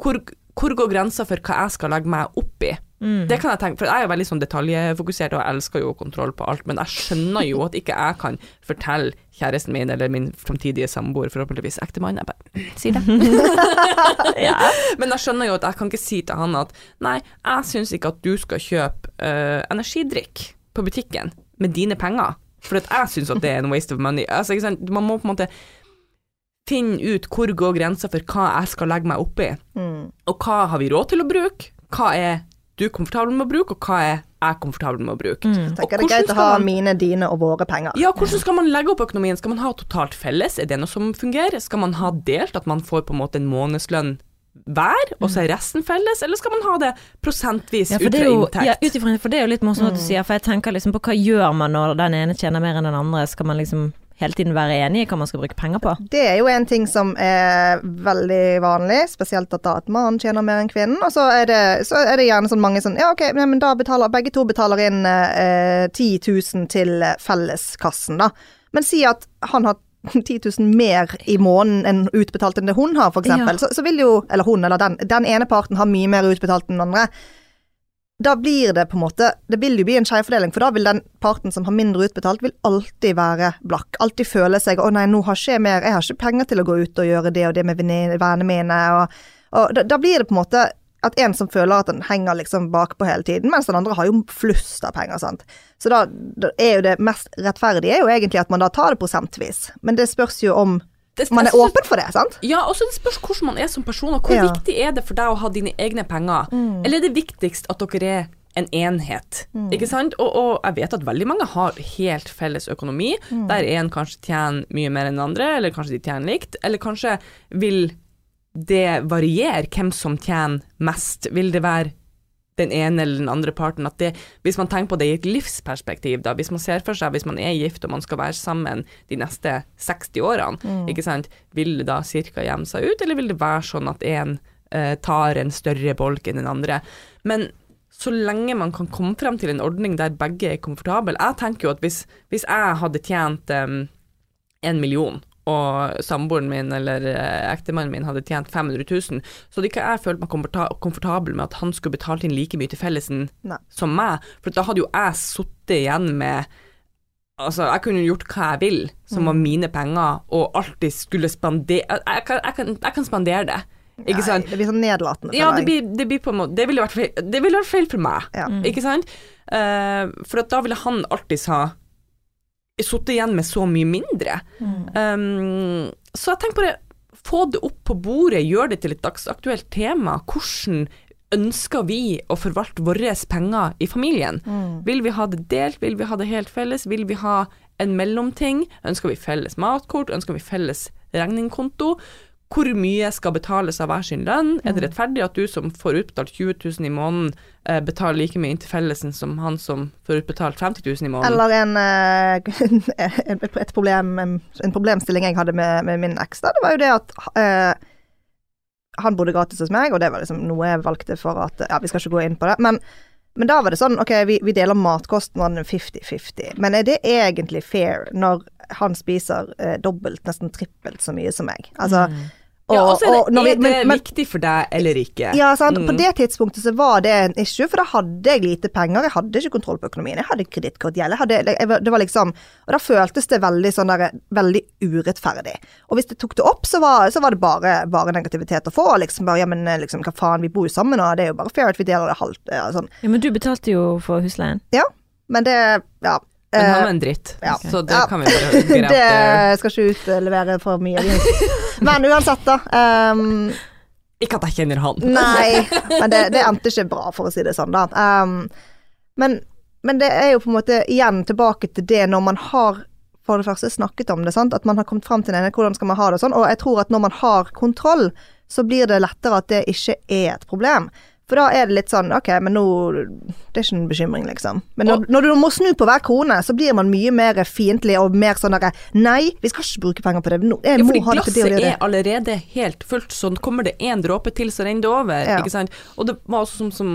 hvor, hvor går grensa for hva jeg skal legge meg opp i? Mm. Det kan jeg tenke, for jeg er veldig sånn detaljfokusert og jeg elsker jo kontroll på alt, men jeg skjønner jo at ikke jeg kan fortelle kjæresten min eller min framtidige samboer, forhåpentligvis ektemann, jeg bare sier det. (laughs) (laughs) ja. Men jeg skjønner jo at jeg kan ikke si til han at nei, jeg syns ikke at du skal kjøpe uh, energidrikk på butikken med dine penger, for jeg syns at det er en waste of money. Altså? Man må på en måte finne ut hvor går grensa for hva jeg skal legge meg opp i, Mm. og hva har vi råd til å bruke, hva er du komfortabel med å bruke, og hva er jeg komfortabel med å bruke. Mm. Tenker Og det er greit å ha man- mine, dine og våre penger. Ja, hvordan skal man legge opp økonomien? Skal man ha totalt felles? Er det noe som fungerer? Skal man ha delt, at man får på en måte en månedslønn hver, og så er resten felles, eller skal man ha det prosentvis Ja, ut fra er inntekt? ja, ut for det er jo litt morsomt at du Mm. sier, for jeg tenker liksom på hva gjør man når den ene tjener mer enn den andre? Skal man liksom hele tiden være enig i hva man skal bruke penger på? Det er jo en ting som er veldig vanlig, spesielt at da at mannen tjener mer enn kvinnen. Og så er det, så er det gjerne sånn mange sånn Ja, OK, men da betaler begge to betaler inn eh, 10 000 til felleskassen, da. Men si at han har (laughs) 10 000 mer i måneden enn utbetalt enn det hun har, eksempel. Ja. Så, så vil jo, eller hun eller den, den ene parten har mye mer utbetalt enn den andre. Da blir det på en måte Det vil jo bli en skjevfordeling, for da vil den parten som har mindre utbetalt, vil alltid være blakk. Alltid føle seg 'Å nei, nå har ikke jeg mer Jeg har ikke penger til å gå ut og gjøre det og det med venne- vennene mine', og, og da, da blir det på en måte at en som føler at den henger liksom bakpå hele tiden, mens den andre har jo flust av penger, sant. Så da, da er jo det mest rettferdige er jo egentlig at man da tar det prosentvis. Men det spørs jo om Det- man er synes- åpen for det, sant? Ja, og så det spørs hvordan man er som person, og hvor Ja. viktig er det for deg å ha dine egne penger? Eller er det viktigst at dere er en enhet, ikke sant? Og, og jeg vet at veldig mange har helt felles økonomi, der en kanskje tjener mye mer enn den andre, eller kanskje de tjener likt, eller kanskje vil det variere hvem som tjener mest. Vil det være den ene eller den andre parten. At det, hvis man tenker på det i et livsperspektiv, da, hvis man ser for seg hvis man er gift og man skal være sammen de neste 60 årene, ikke sant, vil det da cirka jevne seg ut, eller vil det være sånn at en eh, tar en større bolk enn den andre? Men så lenge man kan komme frem til en ordning der begge er komfortable Jeg tenker jo at hvis, hvis jeg hadde tjent um, en million, og samboeren min eller eh, ektemannen min hadde tjent 500 000, så hadde ikke jeg følt meg komfortabel med at han skulle betalt inn like mye til fellesen Nei. som meg, for da hadde jo jeg sittet igjen med Altså, jeg kunne gjort hva jeg vil, som var mine penger, og alltid skulle spandere jeg, jeg, kan- jeg, kan- jeg kan spandere det, ikke Nei, sant? Det blir sånn nedlatende. Ja, meg. det blir, det blir på en måte Det ville vært feil, det ville vært feil for meg, Ja. ikke sant? Uh, for at da ville han alltid ha sittet igjen med så mye mindre. Um, så jeg tenker bare få det opp på bordet, gjør det til et dagsaktuelt tema. Hvordan ønsker vi å forvalte våre penger i familien? Vil vi ha det delt, vil vi ha det helt felles, vil vi ha en mellomting? Ønsker vi felles matkort, ønsker vi felles regningkonto? Hvor mye skal betales av hver sin lønn? Er det rettferdig at du som får utbetalt 20 000 i måneden, eh, betaler like mye inn til fellesen som han som får utbetalt 50 000 i måneden? Eller en, eh, (laughs) et, problem, en problemstilling jeg hadde med, med min eks, det var jo det at eh, han bodde gratis hos meg, og det var liksom noe jeg valgte for at Ja, vi skal ikke gå inn på det, men, men da var det sånn, ok, vi, vi deler matkostnadene 50-50, men er det egentlig fair når han spiser eh, dobbelt, nesten trippelt så mye som meg? Altså, og, ja, og så er det, vi- er det men- men- viktig for deg eller ikke? ja, sant. På Mm. det tidspunktet så var det en issue, for da hadde jeg lite penger. Jeg hadde ikke kontroll på økonomien. Jeg hadde kredittkortgjeld. Det var liksom Og da føltes det veldig sånn der Veldig urettferdig. Og hvis jeg tok det opp, så var, så var det bare, bare negativitet å få. Liksom bare Ja, men liksom, hva faen, vi bor jo sammen, og det er jo bare fair at vi deler det halvt. Ja, sånn. Ja, men du betalte jo for husleien. Ja. Men det Ja. Men han eh, var en dritt, ja. så det Ja. kan vi bare (laughs) greie det skal ikke utlevere for mye. Men uansett, da. Um, Ikke at jeg kjenner han. Nei, (laughs) men det, det endte ikke bra, for å si det sånn, da. Um, men, men det er jo på en måte igjen tilbake til det når man har for det første snakket om det, sant? at man har kommet fram til en hvordan skal man ha det og sånn. Og jeg tror at når man har kontroll, så blir det lettere at det ikke er et problem. For da er det litt sånn ok, men nå Det er ikke en bekymring, liksom. Men når, når du må snu på hver krone, så blir man mye mer fiendtlig og mer sånn derre Nei, vi skal ikke bruke penger på det. Nå- Jeg Ja, fordi ha det det glasset det. er allerede helt fullt, så kommer det én dråpe til, så renner det over. Ja. Ikke sant? Og det var også som, som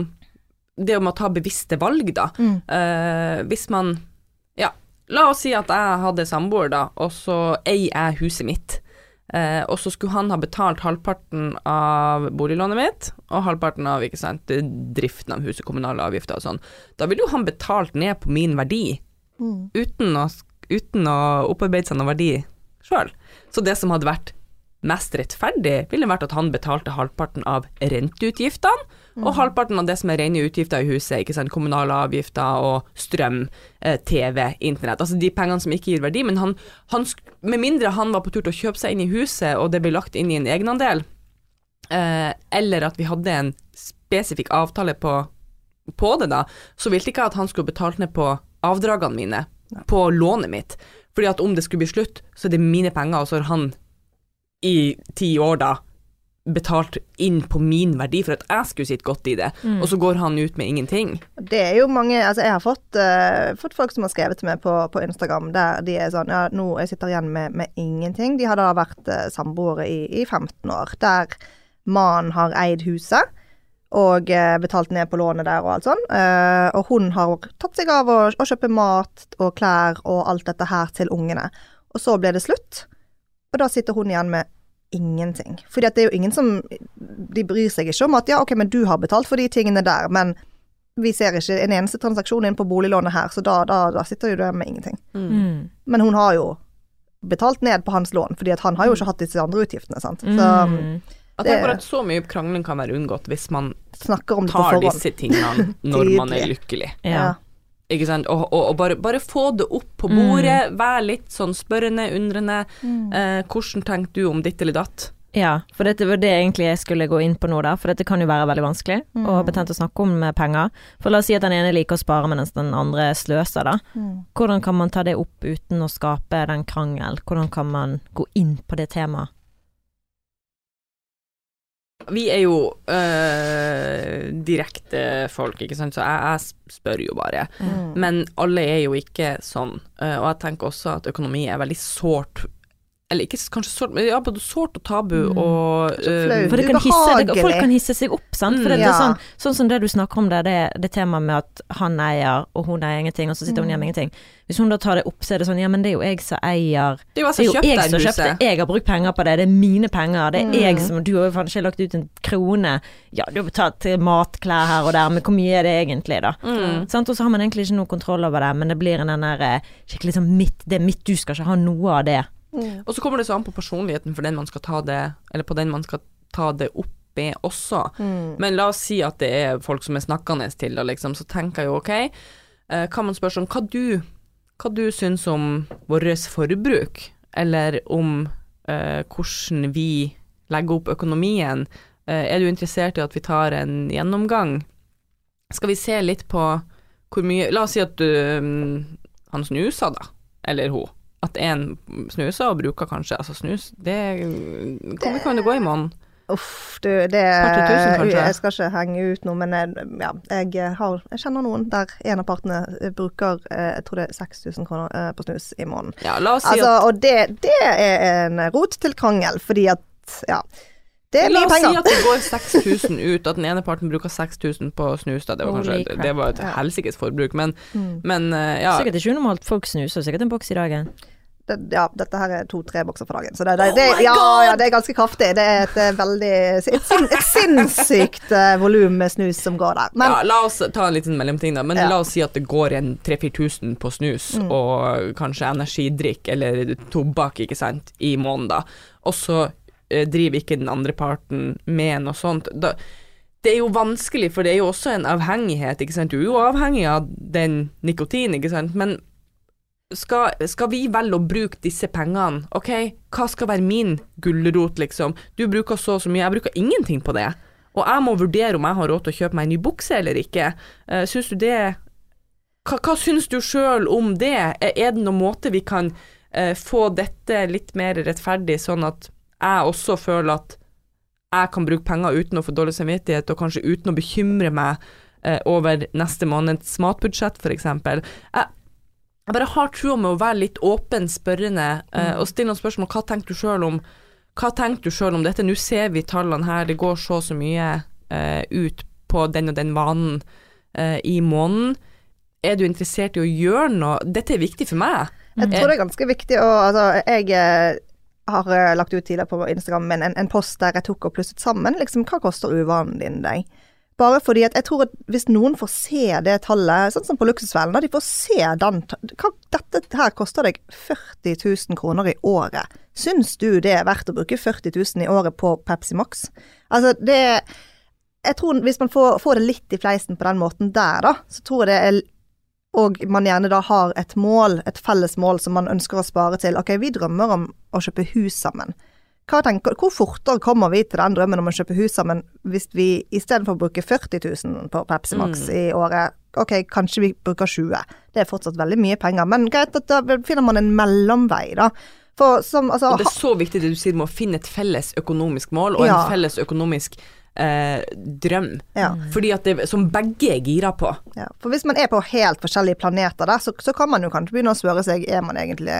det om å ta bevisste valg, da. Mm. Uh, hvis man Ja, la oss si at jeg hadde samboer, da, og så eier jeg huset mitt. Eh, og så skulle han ha betalt halvparten av boliglånet mitt, og halvparten av sant, driften av huset, kommunale avgifter og sånn. Da ville jo han betalt ned på min verdi, Mm. uten å, uten å opparbeide seg noen verdi sjøl. Så det som hadde vært mest rettferdig, ville vært at han betalte halvparten av renteutgiftene, og halvparten av det som er rene utgifter i huset, ikke sant, kommunale avgifter og strøm, eh, TV, internett. Altså de pengene som ikke gir verdi, men han, han Med mindre han var på tur til å kjøpe seg inn i huset, og det ble lagt inn i en egenandel, eh, eller at vi hadde en spesifikk avtale på, på det, da, så ville ikke jeg at han skulle betalt ned på avdragene mine, på lånet mitt. Fordi at om det skulle bli slutt, så er det mine penger, og så har han i ti år da betalt inn på min verdi for at jeg skulle sitte godt i det, og så går han ut med ingenting. Det er jo mange Altså, jeg har fått, uh, fått folk som har skrevet til meg på, på Instagram der de er sånn Ja, nå jeg sitter igjen med, med ingenting. De har da vært uh, samboere i, i 15 år, der mannen har eid huset og uh, betalt ned på lånet der og alt sånn. Og hun har tatt seg av å, å kjøpe mat og klær og alt dette her til ungene. Og så ble det slutt, og da sitter hun igjen med ingenting. Fordi at det er jo ingen som De bryr seg ikke om at ja, ok, men du har betalt for de tingene der, men vi ser ikke en eneste transaksjon inn på boliglånet her, så da, da, da sitter jo du med ingenting. Mm. Men hun har jo betalt ned på hans lån, fordi at han har jo ikke hatt disse andre utgiftene, sant. Så um, Mm. Jeg tenker bare at så mye krangling kan være unngått hvis man om tar disse tingene (laughs) når man er lykkelig. Ja. Ikke sant? Og, og, og bare, bare få det opp på bordet, vær litt sånn spørrende, undrende. Eh, hvordan tenker du om ditt eller datt? Ja, for dette var det egentlig jeg skulle gå inn på nå, da. For dette kan jo være veldig vanskelig og betent å snakke om med penger. For la oss si at den ene liker å spare, mens den andre sløser, da. Mm. Hvordan kan man ta det opp uten å skape den krangel? Hvordan kan man gå inn på det temaet? Vi er jo øh, direkte folk, ikke sant, så jeg, jeg spør jo bare. Mm. Men alle er jo ikke sånn, øh, og jeg tenker også at økonomi er veldig sårt Eller ikke kanskje sårt, men ja, både sårt og tabu Mm. og øh. For det kan hisse, det, folk kan hisse seg opp, sant. For det, det Ja. er sånn, sånn som det du snakker om der, det, det temaet med at han eier, og hun eier ingenting, og så sitter hun igjen med ingenting. Hvis hun da tar det opp, så er det sånn, ja, men det er jo jeg som eier Det er jo Det er jo kjøpte jeg som har kjøpt det, jeg har brukt penger på det, det er mine penger, det er Mm. jeg som Du har jo faen ikke lagt ut en krone. Ja, du har betalt matklær mat, klær her og der, men hvor mye er det egentlig, da? Mm. Sant? Og så har man egentlig ikke noe kontroll over det, men det blir en den der eh, skikkelig sånn mitt, det er mitt, du skal ikke ha noe av det. Mm. Og så kommer det så an på personligheten for den man skal ta det, eller på den man skal ta det opp med også. Mm. Men la oss si at det er folk som er snakkende til det, liksom, så tenker jeg jo ok, eh, kan man spørre sånn hva du, hva du syns om vårt forbruk, eller om eh, hvordan vi legger opp økonomien. Eh, er du interessert i at vi tar en gjennomgang? Skal vi se litt på hvor mye La oss si at du mm, Han snusa, da, eller hun. At en snuser og bruker kanskje Altså snus, det Hvor mye kan det gå i måneden? Uff, du, det tusen? Jeg skal ikke henge ut noe, men jeg, ja, jeg, har, jeg kjenner noen der en av partene eh, bruker eh, jeg tror det er 6000 kroner eh, på snus i måneden. Ja, la oss si Altså, at og det, det er en rot til krangel, fordi at ja. Det er mye penger. La oss si at det går (laughs) 6000 ut, at den ene parten bruker 6000 på snus. Da. Det var kanskje det var et helsikes forbruk, men, Mm. men ja. Sikkert ikke unormalt. Folk snuser sikkert en boks i dagen. Det, ja, dette her er to-tre bokser for dagen, så det, det, det, Oh ja, ja, det er ganske kraftig. Det er et eh, veldig Et, sin, et sinnssykt uh, volum med snus som går der. Men ja, la oss ta en liten mellomting, da. Men la oss si at det går en 3000-4000 på snus Mm. og kanskje energidrikk eller tobakk, ikke sant, i måneden, da. Og så eh, driver ikke den andre parten med noe sånt. Da, det er jo vanskelig, for det er jo også en avhengighet, ikke sant. Du er jo avhengig av den nikotinen, ikke sant. Men skal, skal vi velge å bruke disse pengene? Ok, hva skal være min gulrot, liksom? Du bruker så og så mye, jeg bruker ingenting på det. Og jeg må vurdere om jeg har råd til å kjøpe meg en ny bukse eller ikke. Uh, syns du det Hva, hva syns du sjøl om det? Er det noen måte vi kan uh, få dette litt mer rettferdig, sånn at jeg også føler at jeg kan bruke penger uten å få dårlig samvittighet, og kanskje uten å bekymre meg uh, over neste måneds matbudsjett, f.eks. Jeg, jeg bare har trua med å være litt åpen, spørrende, eh, og stille noen spørsmål. Hva tenker du sjøl om om dette? Nå ser vi tallene her, det går så og så mye eh, ut på den og den vanen eh, i måneden. Er du interessert i å gjøre noe? Dette er viktig for meg. jeg tror det er ganske viktig å Altså, jeg eh, har eh, lagt ut tidligere på Instagram men en, en post der jeg tok og plusset sammen liksom, hva koster uvanen din deg? Bare fordi at jeg tror at hvis noen får se det tallet, sånn som på Luksusfellen, de får se den hva, Dette her koster deg 40 000 kroner i året. Syns du det er verdt å bruke 40 000 i året på Pepsi Max? Altså, det Jeg tror hvis man får, får det litt i fleisen på den måten der, da, så tror jeg det er og man gjerne da har et mål, et felles mål som man ønsker å spare til. Ok, vi drømmer om å kjøpe hus sammen. Hva tenker, hvor fortere kommer vi til den drømmen om å kjøpe hus sammen hvis vi istedenfor å bruke 40 000 på Pepsi Max i året, ok, kanskje vi bruker 20 Det er fortsatt veldig mye penger, men greit at da finner man en mellomvei, da. Som, altså det er så viktig det du sier med å finne et felles økonomisk mål og Ja. en felles økonomisk eh, drøm. Ja. Fordi at det som begge er gira på. Ja, for hvis man er på helt forskjellige planeter der, så, så kan man jo kanskje begynne å spørre seg er man egentlig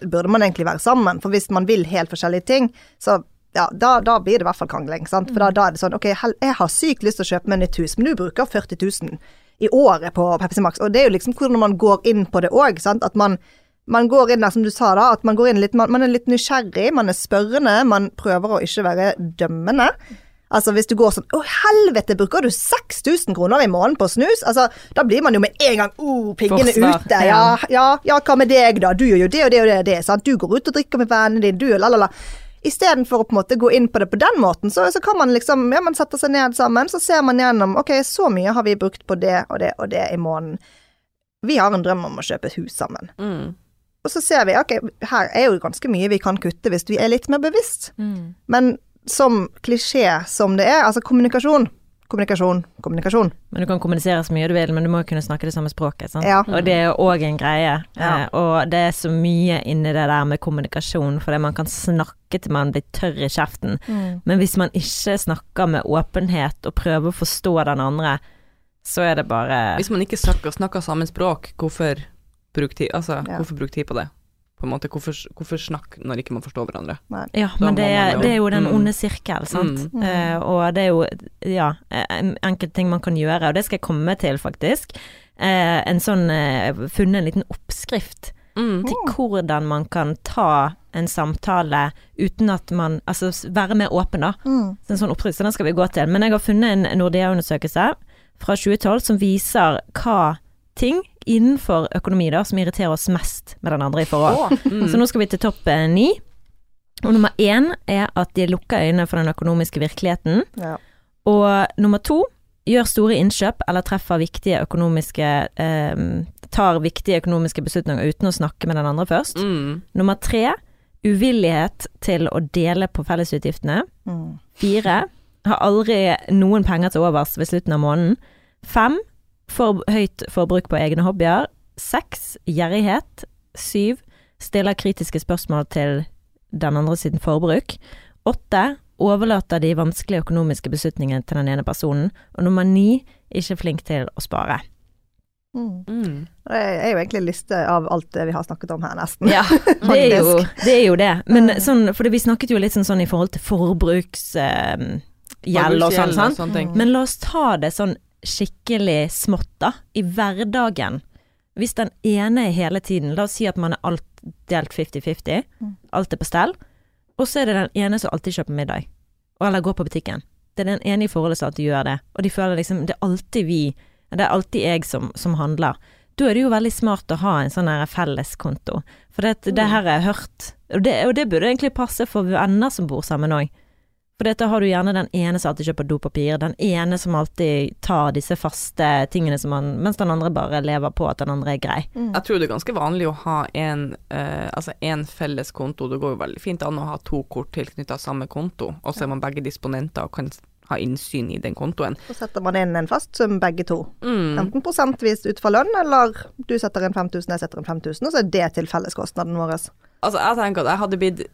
Burde man egentlig være sammen? For hvis man vil helt forskjellige ting, så ja, da, da blir det i hvert fall krangling. sant? For da, da er det sånn ok, jeg har sykt lyst til å kjøpe meg nytt hus, men du bruker 40 000 i året på Pepsi Max. Og det er jo liksom hvordan man går inn på det òg. At man, man går inn der, som du sa da, at man går inn litt Man, man er litt nysgjerrig, man er spørrende, man prøver å ikke være dømmende. Altså Hvis du går sånn Å, helvete, bruker du 6000 kroner i måneden på snus? Altså, Da blir man jo med en gang oh, piggene Forsvar, ute. Ja, ja, ja, hva med deg, da? Du gjør jo det og det og det og det. Sant? Du går ut og drikker med vennene dine, du la, la, la. Istedenfor å på en måte gå inn på det på den måten, så, så kan man liksom Ja, man setter seg ned sammen, så ser man gjennom Ok, så mye har vi brukt på det og det og det i måneden. Vi har en drøm om å kjøpe et hus sammen. Mm. Og så ser vi ok, her er jo ganske mye vi kan kutte hvis vi er litt mer bevisst. Mm. Men som klisjé som det er, altså kommunikasjon, kommunikasjon, kommunikasjon. Men du kan kommunisere så mye du vil, men du må jo kunne snakke det samme språket. Sant? Ja. Og det er jo òg en greie. Ja. Eh, og det er så mye inni det der med kommunikasjon, fordi man kan snakke til man blir tørr i kjeften. Men hvis man ikke snakker med åpenhet og prøver å forstå den andre, så er det bare Hvis man ikke snakker, snakker samme språk, hvorfor bruke tid, altså, Ja. bruk tid på det? På en måte, hvorfor, hvorfor snakke når ikke man forstår hverandre? Ja, Da men det, jo- det er jo den Mm. onde sirkel, sant. Mm. Uh, og det er jo, ja, en- enkelte ting man kan gjøre, og det skal jeg komme til, faktisk. Uh, en sånn uh, Funnet en liten oppskrift Mm. til hvordan man kan ta en samtale uten at man Altså være mer åpen, da. Mm. Så en sånn oppskrift, så den skal vi gå til. Men jeg har funnet en Nordea-undersøkelse fra 2012 som viser hva ting innenfor økonomi da, som irriterer oss mest med den andre i forhold. Mm. Så nå skal vi til topp eh, ni. Og nummer én er at de lukker øynene for den økonomiske virkeligheten. Ja. Og nummer to gjør store innkjøp eller treffer viktige økonomiske eh, Tar viktige økonomiske beslutninger uten å snakke med den andre først. Mm. Nummer tre uvillighet til å dele på fellesutgiftene. Mm. Fire har aldri noen penger til overs ved slutten av måneden. Fem for høyt forbruk på egne hobbyer. Seks gjerrighet. Syv Stiller kritiske spørsmål til den andre siden forbruk. Åtte. Overlater de vanskelige økonomiske beslutningene til den ene personen. Og nummer ni. Ikke flink til å spare. Mm. Mm. Det er jo egentlig en liste av alt det vi har snakket om her, nesten. Ja, (laughs) det er jo det. Er jo det. Men Mm. sånn, for vi snakket jo litt sånn, sånn i forhold til forbruksgjeld og sånn, og ting. Men la oss ta det sånn skikkelig smått, da. I hverdagen. Hvis den ene er hele tiden, la oss si at man er alt delt 50-50, Mm. alt er på stell, og så er det den ene som alltid kjøper middag, eller går på butikken. Det er den ene i forholdet som alltid gjør det, og de føler liksom det er alltid vi, det er alltid jeg som, som handler. Da er det jo veldig smart å ha en sånn felleskonto. For det, det Mm. her har jeg hørt, og det, og det burde egentlig passe for venner som bor sammen òg. For dette har du gjerne den ene som alltid kjøper dopapir, den ene som alltid tar disse faste tingene som man Mens den andre bare lever på at den andre er grei. Mm. Jeg tror det er ganske vanlig å ha en, eh, altså en felles konto. Det går jo veldig fint an å ha to kort tilknyttet samme konto, og så er man begge disponenter og kan ha innsyn i den kontoen. Så setter man inn en fast sum begge to. Mm. Enten prosentvis ut fra lønn, eller du setter inn 5000, jeg setter inn 5000, og så er det til felleskostnaden vår. Altså, jeg tenker at jeg hadde blitt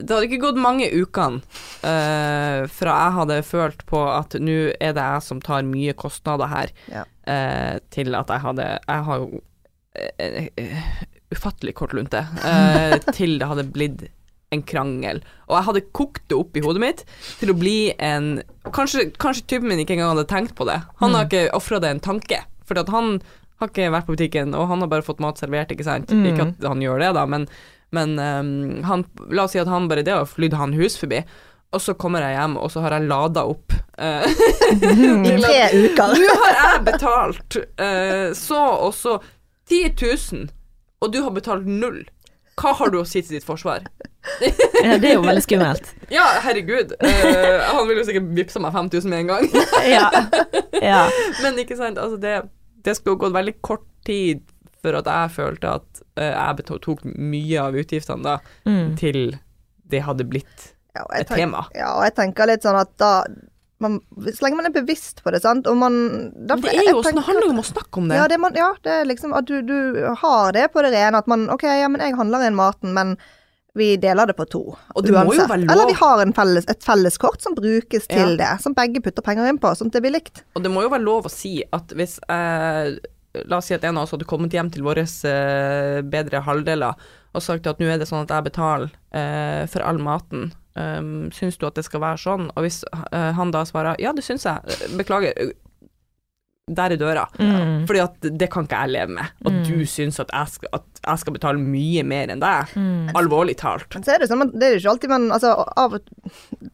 Det hadde ikke gått mange ukene uh, fra jeg hadde følt på at nå er det jeg som tar mye kostnader her, Ja. uh, til at jeg hadde Jeg har jo uh, ufattelig kort lunte. (laughs) til det hadde blitt en krangel. Og jeg hadde kokt det opp i hodet mitt til å bli en Kanskje, kanskje typen min ikke engang hadde tenkt på det. Han har ikke ofra det en tanke. For at han har ikke vært på butikken, og han har bare fått mat servert, ikke sant. Mm. Ikke at han gjør det, da, men, men um, han, la oss si at han bare det og flydd han hus forbi. Og så kommer jeg hjem, og så har jeg lada opp. eh, (laughs) I tre uker. Nå har jeg betalt uh, så og så 10 000, og du har betalt null. Hva har du å si til ditt forsvar? (laughs) Ja, det er jo veldig skummelt. (laughs) Ja, herregud. Uh, han vil jo sikkert vippse meg 5000 med en gang. Ja. ja. Men ikke sant, altså det, det skulle gått veldig kort tid for at jeg følte at eh, jeg tok mye av utgiftene da, Mm. til det hadde blitt Ja, et tenk- tema. Ja, og jeg tenker litt sånn at da man, Så lenge man er bevisst på det, sant, og man derfor, Det er jo sånn, det handler jo om å snakke om det. Ja, det, man, ja, det er liksom at du, du har det på det rene. At man OK, ja, men jeg handler inn maten, men vi deler det på to. Og det må jo være lov. Eller vi har en felles, et felleskort som brukes til Ja. det. Som begge putter penger inn på, sånn at det blir likt. Og det må jo være lov å si at hvis eh, La oss si at en av oss hadde kommet hjem til våre eh, bedre halvdeler og sagt at nå er det sånn at jeg betaler eh, for all maten. Um, syns du at det skal være sånn? Og hvis eh, han da svarer ja, det syns jeg. Beklager. Der er døra. Mm. Fordi at det kan ikke jeg leve med. At Mm. du syns at jeg, skal, at jeg skal betale mye mer enn deg. Mm. Alvorlig talt. Men så er det sånn, det er jo ikke alltid man altså, av,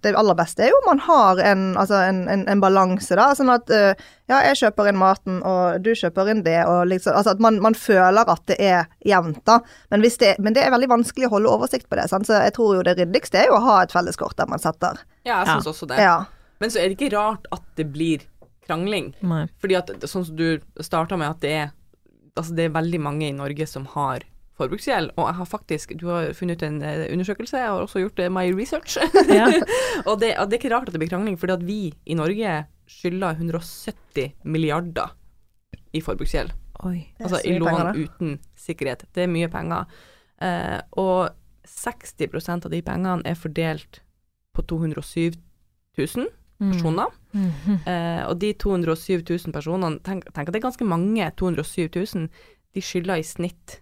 Det aller beste er jo om man har en, altså, en, en, en balanse, da. Sånn at øh, ja, jeg kjøper inn maten, og du kjøper inn det, og liksom Altså at man, man føler at det er jevnt, da. Men, hvis det, men det er veldig vanskelig å holde oversikt på det, sant? så jeg tror jo det ryddigste er jo å ha et felleskort der man setter. Ja, jeg Ja. også det. Ja. Men så er det ikke rart at det blir krangling. Nei. Fordi at sånn som du starta med at det er Altså det er veldig mange i Norge som har forbruksgjeld, og jeg har faktisk Du har funnet ut en eh, undersøkelse, jeg har også gjort eh, my research. Ja. (laughs) og det, og det er ikke rart at det blir krangling, fordi at vi i Norge skylder 170 milliarder i forbruksgjeld. Altså så i lån penger, det. uten sikkerhet. Det er mye penger. Eh, og 60% av de pengene er fordelt på 207 000 personer. Mhm. Eh, og de 207 000 personene, tenk, tenk at det er ganske mange, 207 000, de skylder i snitt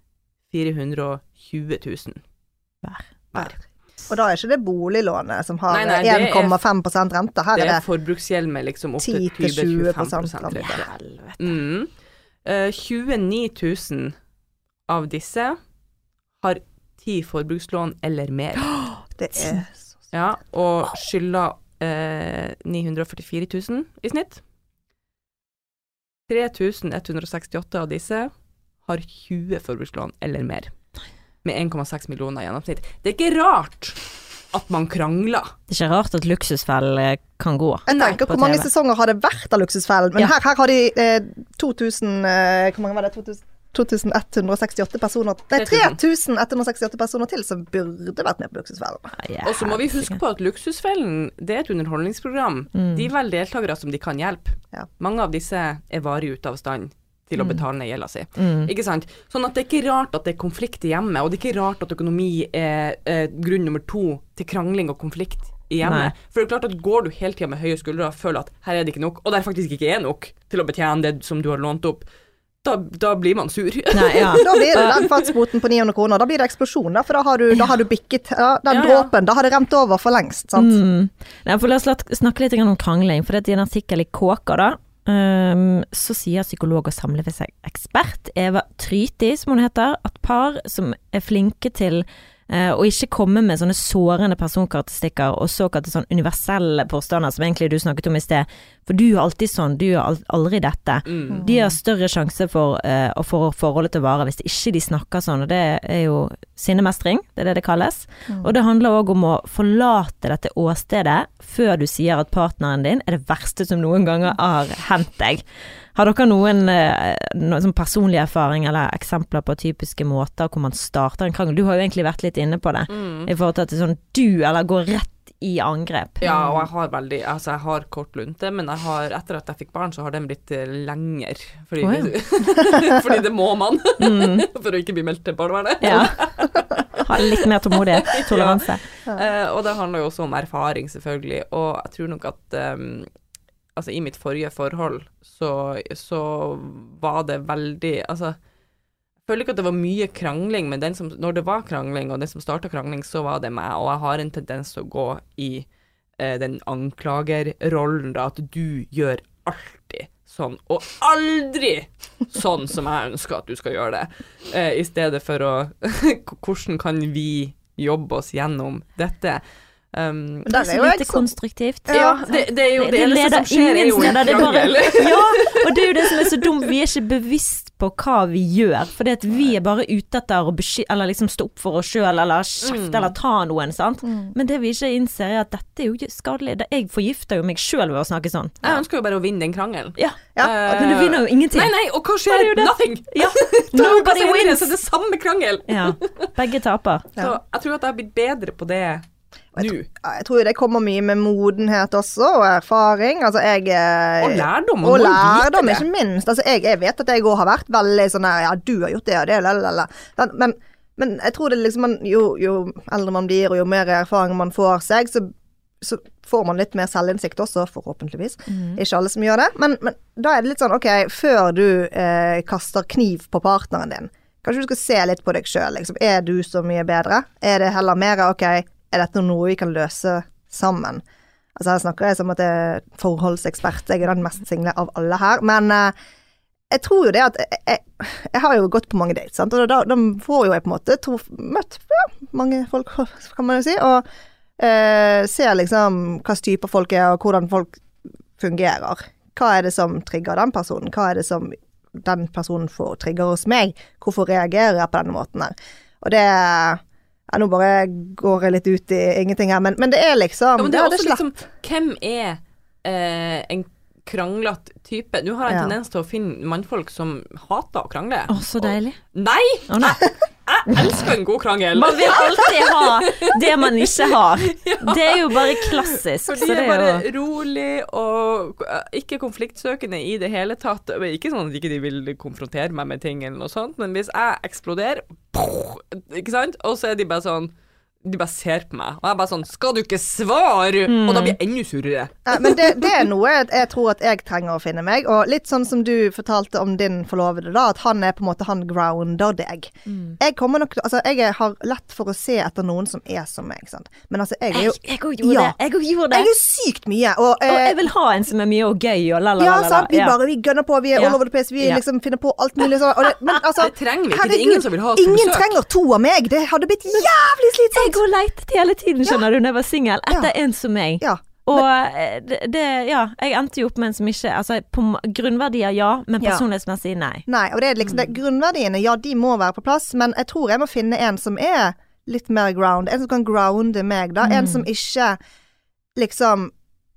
420 000 Hver. hver. Og da er ikke det boliglånet som har Nei, nei, er- 1,5 rente. Her Det er det forbruksgjeld med liksom opp til 10-20% 20-25 rente. Mm. Uh, 29 000 av disse har ti forbrukslån eller mer. (gasps) Det er så Ja, og skylder eh, 944 000 i snitt. 3168 av disse har 20 forbrukslån eller mer. Med 1,6 millioner i gjennomsnitt. Det er ikke rart at man krangler. Det er ikke rart at luksusfellen eh, kan gå. Jeg tenker hvor mange TV. sesonger har det vært av Luksusfellen, men Ja. her, her har de eh, 2000 eh, Hvor mange var det? 2000 2168 personer Nei, 3168 personer til som burde vært med på Luksusfellen. Ja, Og så må vi huske på at Luksusfellen det er et underholdningsprogram. Mm. De velger deltakere som de kan hjelpe. Ja. Mange av disse er varig ute av stand til å betale ned gjelda si. Mm. Ikke sant? Sånn at det er ikke rart at det er konflikt i hjemmet, og det er ikke rart at økonomi er er grunn nummer to til krangling og konflikt i hjemmet. Nei. For det er klart at går du hele tida med høye skuldre og føler at her er det ikke nok, og der faktisk ikke er nok til å betjene det som du har lånt opp, da, da blir man sur. Nei, ja. (laughs) Da blir det den fartsboten på 900 kroner. Da blir det eksplosjon, da, for da har du, da har du bikket ja, Den Ja, ja. dråpen, da har det rent over for lengst. Sant? Mm. Nei, for la oss snakke litt om krangling. For det er en artikkel i Kåka, da. Um, så sier psykolog og samlivsekspert Eva Tryti, som hun heter, at par som er flinke til eh, å ikke komme med sånne sårende personkarakteristikker og såkalte sånn universelle påstander, som egentlig du snakket om i sted. For du er alltid sånn, du gjør al- aldri dette. Mm. De har større sjanse for uh, å få forholdet til å vare hvis ikke de snakker sånn, og det er jo sinnemestring, det er det det kalles. Og det handler òg om å forlate dette åstedet før du sier at partneren din er det verste som noen ganger har hendt deg. Har dere noen, eh, noen sånn personlig erfaring eller eksempler på typiske måter hvor man starter en krangel? Du har jo egentlig vært litt inne på det, Mm. i forhold til at det er sånn du, eller går rett i angrep. Ja, og jeg har veldig Altså, jeg har kort lunte, men jeg har, etter at jeg fikk barn, så har den blitt lengre. lenger. Fordi, ja. (laughs) fordi det må man, (laughs) Mm. (laughs) for å ikke bli meldt til barnevernet. Ja. Ha litt mer tålmodighet, toleranse. Eh, og det handler jo også om erfaring, selvfølgelig. Og jeg tror nok at um, altså i mitt forrige forhold så, så var det veldig Altså, jeg føler ikke at det var mye krangling, men som, når det var krangling, og den som starta krangling, så var det meg. Og jeg har en tendens til å gå i eh, den anklagerrollen, da, at du gjør alltid sånn, og aldri sånn som jeg ønsker at du skal gjøre det. Eh, I stedet for å (laughs) Hvordan kan vi jobbe oss gjennom dette? Um, så er jo lite konstruktivt. ja, det, det er jo det, Det eneste som skjer, er jo en det krangel. Ja, og det er jo det som er så dumt, vi er ikke bevisst på hva vi gjør. For at vi er bare ute etter å besky eller liksom stå opp for oss sjøl, eller kjefte Mm. eller ta noen, sant. Men det vi ikke innser er at dette er jo skadelig. Jeg forgifter jo meg sjøl ved å snakke sånn. Jeg ønsker jo bare å vinne den krangelen. Ja, Ja, men du vinner jo ingenting. Nei, nei, og hva skjer? er det. Nothing! (laughs) Ja, (laughs) nobody wins. så er samme krangel. Ja, begge taper. Så jeg tror at jeg har blitt bedre på det nå. Ja, Jeg tror det kommer mye med modenhet også, og erfaring. Altså, jeg eh, Og lærdom. Og lærdom, ikke minst. Altså, jeg, jeg vet at jeg òg har vært veldig sånn her Ja, du har gjort det og det, lalala. Men, men, jeg tror det liksom man, jo, jo eldre man blir, og jo mer erfaring man får seg, så, så får man litt mer selvinnsikt også, forhåpentligvis. Ikke alle som gjør det. Men, men da er det litt sånn, OK, før du eh, kaster kniv på partneren din, kanskje du skal se litt på deg sjøl. Liksom. Er du så mye bedre? Er det heller mer OK, er dette noe vi kan løse sammen? Altså Her snakker jeg som at jeg er forholdsekspert, jeg er den mest single av alle her. Men eh, jeg tror jo det at jeg, jeg, jeg har jo gått på mange dates, sant? og da, da får jo jeg på en måte to, møtt ja, mange folk, kan man jo si, og eh, ser liksom hvilke typer folk er, og hvordan folk fungerer. Hva er det som trigger den personen? Hva er det som den personen får trigger hos meg? Hvorfor reagerer jeg på denne måten her? Og det ja, Nå bare går jeg litt ut i ingenting her, men, men det er liksom Ja, men det er også liksom Hvem er eh, en kranglete type? Nå har jeg en Ja. tendens til å finne mannfolk som hater å krangle. Å, så deilig. Og, nei! Oh, nei. (laughs) Jeg elsker en god krangel. Man vil alltid ha det man ikke har. (laughs) Det er jo bare klassisk. For de det er er bare jo rolig og eh, ikke konfliktsøkende i det hele tatt. Ikke sånn at de ikke vil konfrontere meg med ting eller noe sånt, men hvis jeg eksploderer, og så er de bare sånn De bare ser på meg, og jeg bare sånn Skal du ikke svare? Og da blir jeg enda surere. Ja, men det, det er noe jeg, tror at jeg trenger å finne meg. Og litt sånn som du fortalte om din forlovede, da. At han er på en måte Han grounder deg. Mm. Jeg kommer nok Altså, jeg har lett for å se etter noen som er som meg, sant. Men altså, jeg er jo Jeg òg gjorde Ja. det. Jeg òg gjorde Jeg er jo sykt mye. Og, Og eh, jeg vil ha en som er mye og gøy og la, la, ja, la, Ja, sant. Vi Ja. bare vi gønner på. Vi er Ja. all over the place. Vi Ja. liksom finner på alt mulig sånn. Og det, men (laughs) altså Det trenger vi ikke. Det er ingen som vil ha oss på Ingen trenger to av meg. Det hadde blitt jævlig Jeg slitsomt. går og letet hele tiden, skjønner du, når jeg var singel, etter en som meg. Ja. Og eh, det, det Ja, jeg endte jo opp med en som ikke Altså, på grunnverdier ja, men Ja. personlighetsmessig nei. Nei, og det er liksom det, grunnverdiene, ja, de må være på plass, men jeg tror jeg må finne en som er litt mer ground. En som kan grounde meg, da. En som ikke liksom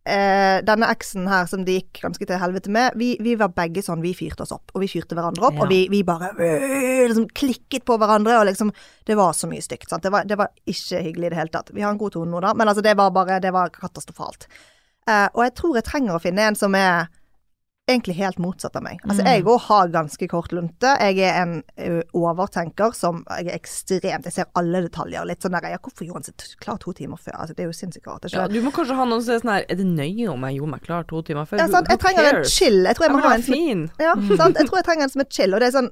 eh, Denne eksen her som det gikk ganske til helvete med, vi, vi var begge sånn, vi fyrte oss opp, og vi fyrte hverandre opp, Ja. og vi, vi bare øh, liksom klikket på hverandre, og liksom Det var så mye stygt, sant. Det var, det var ikke hyggelig i det hele tatt. Vi har en god tone nå, da, men altså, det var bare Det var katastrofalt. Eh, og jeg tror jeg trenger å finne en som er egentlig helt motsatt av meg. Altså, Mm. jeg òg har ganske kort lunte. Jeg er en ø, overtenker som Jeg er ekstremt Jeg ser alle detaljer. Litt sånn der Ja, hvorfor gjorde han seg klar to timer før? Altså, det er jo sinnssykt rart. Ja, du må kanskje ha noen som er sånn her Er det nøye om jeg gjorde meg klar to timer før? Ja, sant? Jeg trenger en chill. Jeg tror jeg må ha en fin. Ja, sant. Jeg tror jeg trenger en som er chill. Og det er sånn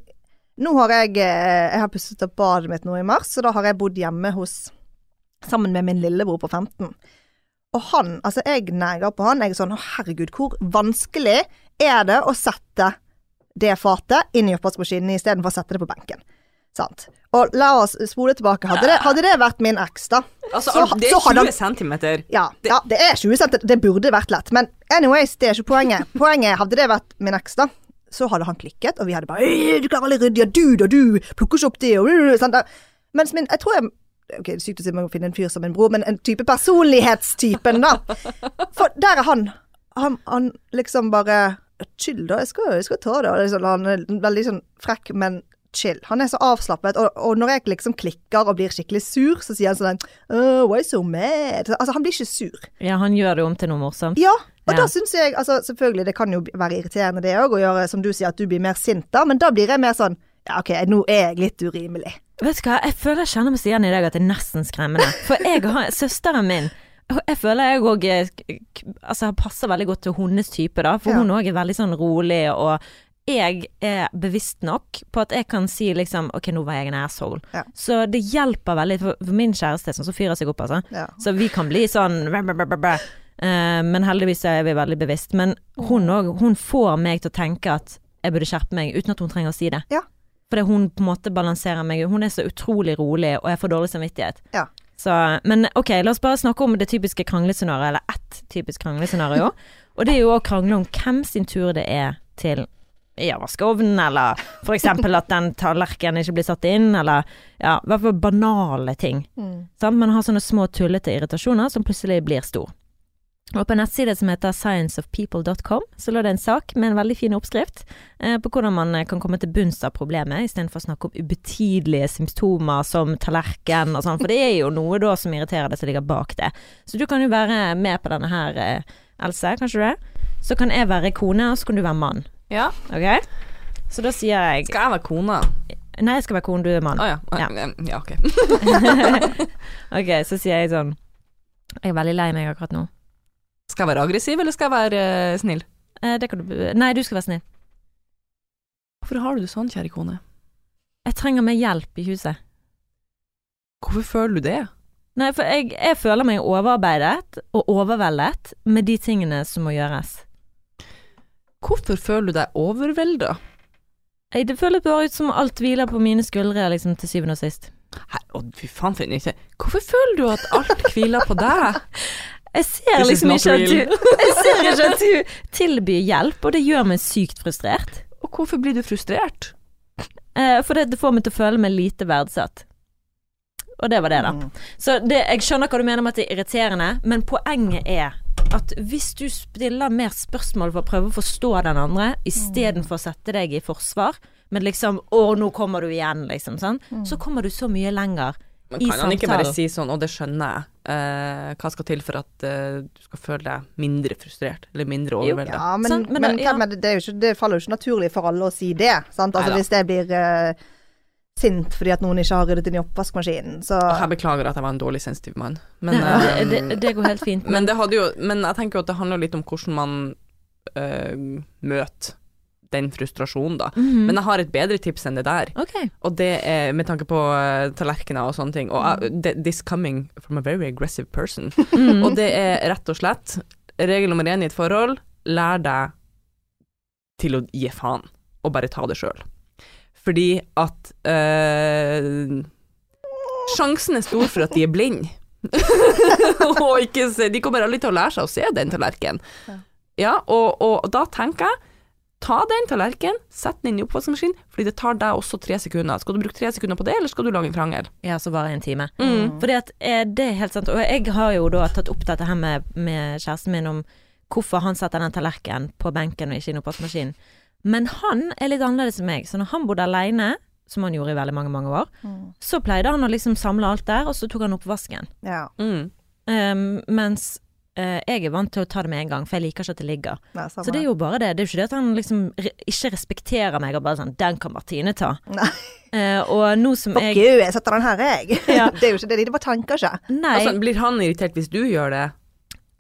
Nå har jeg Jeg har pusset opp badet mitt nå i mars, så da har jeg bodd hjemme hos Sammen med min lillebror på 15. Og han, altså jeg neger på han. Jeg er sånn å herregud, hvor vanskelig er det å sette det fatet inn i oppvaskmaskinen istedenfor å sette det på benken. Sant. Og la oss spole tilbake. Hadde det, hadde det vært min eks, da Altså, Så- det er 20 cm. ja, ja, det er 20 cm. Det burde vært lett. Men anyways, det er ikke poenget. (laughs) Poenget hadde det vært min eks, da, så hadde han klikket, og vi hadde bare «Øy, 'Du klarer aldri ryddig, ja, du da, du plukker ikke opp det', og øh, sånn. Mens min Jeg tror jeg Ok, det er sykt å si man må finne en fyr som en bror, men en type personlighetstypen, da. (laughs) For der er han. Han, han liksom bare Chill, da. Jeg skal, jeg skal ta det. Liksom, han er veldig sånn frekk, men chill. Han er så avslappet. Og, og når jeg liksom klikker og blir skikkelig sur, så sier han sånn oh, Why so mad? Altså, han blir ikke sur. Ja, han gjør det om til noe morsomt. Ja, og Ja. da syns jeg altså Selvfølgelig, det kan jo være irriterende det òg, å gjøre som du sier, at du blir mer sint da, men da blir jeg mer sånn Ja, OK, nå er jeg litt urimelig. Vet du hva, jeg føler jeg kjenner meg så igjen i deg at det er nesten skremmende. For jeg har (laughs) søsteren min Jeg føler jeg òg altså, passer veldig godt til hennes type, da. For Ja. hun òg er veldig sånn rolig, og jeg er bevisst nok på at jeg kan si liksom OK, nå var jeg en asshole. Ja. Så det hjelper veldig. For, min kjæreste er sånn som fyrer seg opp, altså. Ja. Så vi kan bli sånn. Eh, Men heldigvis er vi veldig bevisst. Men hun òg, hun får meg til å tenke at jeg burde skjerpe meg, uten at hun trenger å si det. Ja. Fordi hun på en måte balanserer meg. Hun er så utrolig rolig, og jeg får dårlig samvittighet. Ja. Så, men ok, la oss bare snakke om det typiske kranglescenarioet, eller ett typisk kranglescenario. og det er jo å krangle om hvem sin tur det er til ja, vaskeovnen, eller for eksempel at den tallerkenen ikke blir satt inn, eller ja, i hvert fall banale ting. Mm. Man har sånne små tullete irritasjoner som plutselig blir stor. Og på en nettside som heter scienceofpeople.com, så lå det en sak med en veldig fin oppskrift eh, på hvordan man eh, kan komme til bunns av problemet, istedenfor å snakke om ubetydelige symptomer som tallerken og sånn, for det er jo noe da som irriterer deg som ligger bak det. Så du kan jo være med på denne her, eh, Else, kanskje du det? Så kan jeg være kone, og så kan du være mann. Ja. Ok? Så da sier jeg Skal jeg være kone? Nei, jeg skal være kone, du er mann. Å oh, Ja. Ja. ja, ok. (laughs) ok, så sier jeg sånn Jeg er veldig lei meg akkurat nå. Skal jeg være aggressiv, eller skal jeg være eh, snill? Eh, det kan du Nei, du skal være snill. Hvorfor har du det sånn, kjære kone? Jeg trenger mer hjelp i huset. Hvorfor føler du det? Nei, for jeg, jeg føler meg overarbeidet og overveldet med de tingene som må gjøres. Hvorfor føler du deg overvelda? Jeg, det føles bare ut som alt hviler på mine skuldre, liksom, til syvende og sist. Her, å, fy faen for en ikke. Hvorfor føler du at alt hviler på deg? (laughs) Jeg ser This liksom ikke at du (laughs) Jeg ser ikke at du tilbyr hjelp, og det gjør meg sykt frustrert. Og hvorfor blir du frustrert? Eh, for det, det får meg til å føle meg lite verdsatt. Og det var det, da. Mm. Så det, jeg skjønner hva du mener med at det er irriterende, men poenget er at hvis du stiller mer spørsmål for å prøve å forstå den andre, istedenfor å sette deg i forsvar, men liksom 'Å, nå kommer du igjen', liksom, sånn, så kommer du så mye lenger Men kan han ikke bare si sånn, og det skjønner jeg, eh, hva skal til for at eh, du skal føle deg mindre frustrert, eller mindre overveldet? Ja, men, sånn, men men, ja. er det, ikke, det faller jo ikke naturlig for alle å si det. Sant? Altså, Neida. hvis det blir eh, sint fordi at noen ikke har ryddet inn i oppvaskmaskinen, så Og jeg beklager at jeg var en dårlig sensitiv mann, men, eh, det, det, går helt fint. men det hadde jo Men jeg tenker jo at det handler litt om hvordan man eh, møter den frustrasjonen, da. Mhm. Men jeg har et bedre tips enn det der. Okay. Og det er med tanke på uh, tallerkener og sånne ting. Og uh, this coming from a very aggressive person. (laughs) Mm. Og det er rett og slett regel nummer én i et forhold, lær deg til å gi faen, og bare ta det sjøl. Fordi at eh, Sjansen er stor for at de er blinde. (laughs) og ikke se De kommer aldri til å lære seg å se den tallerkenen. Ja. og, og, og da tenker jeg Ta den tallerkenen, sett den inn i oppvaskmaskinen, fordi det tar deg også tre sekunder. Skal du bruke tre sekunder på det, eller skal du lage en krangel? Ja, så varer en time. Mm. Fordi at eh, det er helt sant. Og jeg har jo da tatt opp dette her med, med kjæresten min om hvorfor han setter den tallerkenen på benken og ikke inn i oppvaskmaskinen. Men han er litt annerledes enn meg. Så når han bodde aleine, som han gjorde i veldig mange mange år, Mm. så pleide han å liksom samle alt der, og så tok han oppvasken. Ja. Mm. Um, mens eh, jeg er vant til å ta det med en gang, for jeg liker ikke at det ligger. Nei, Så det er jo bare det. Det er jo ikke det at han liksom re ikke respekterer meg og bare sånn 'Den kan Martine ta'. Nei. Uh, og nå som Fuck jeg you, jeg setter den her, jeg. (laughs) Ja. det er jo ikke det, Det bare tanker ikke. Nei. Altså, blir han irritert hvis du gjør det?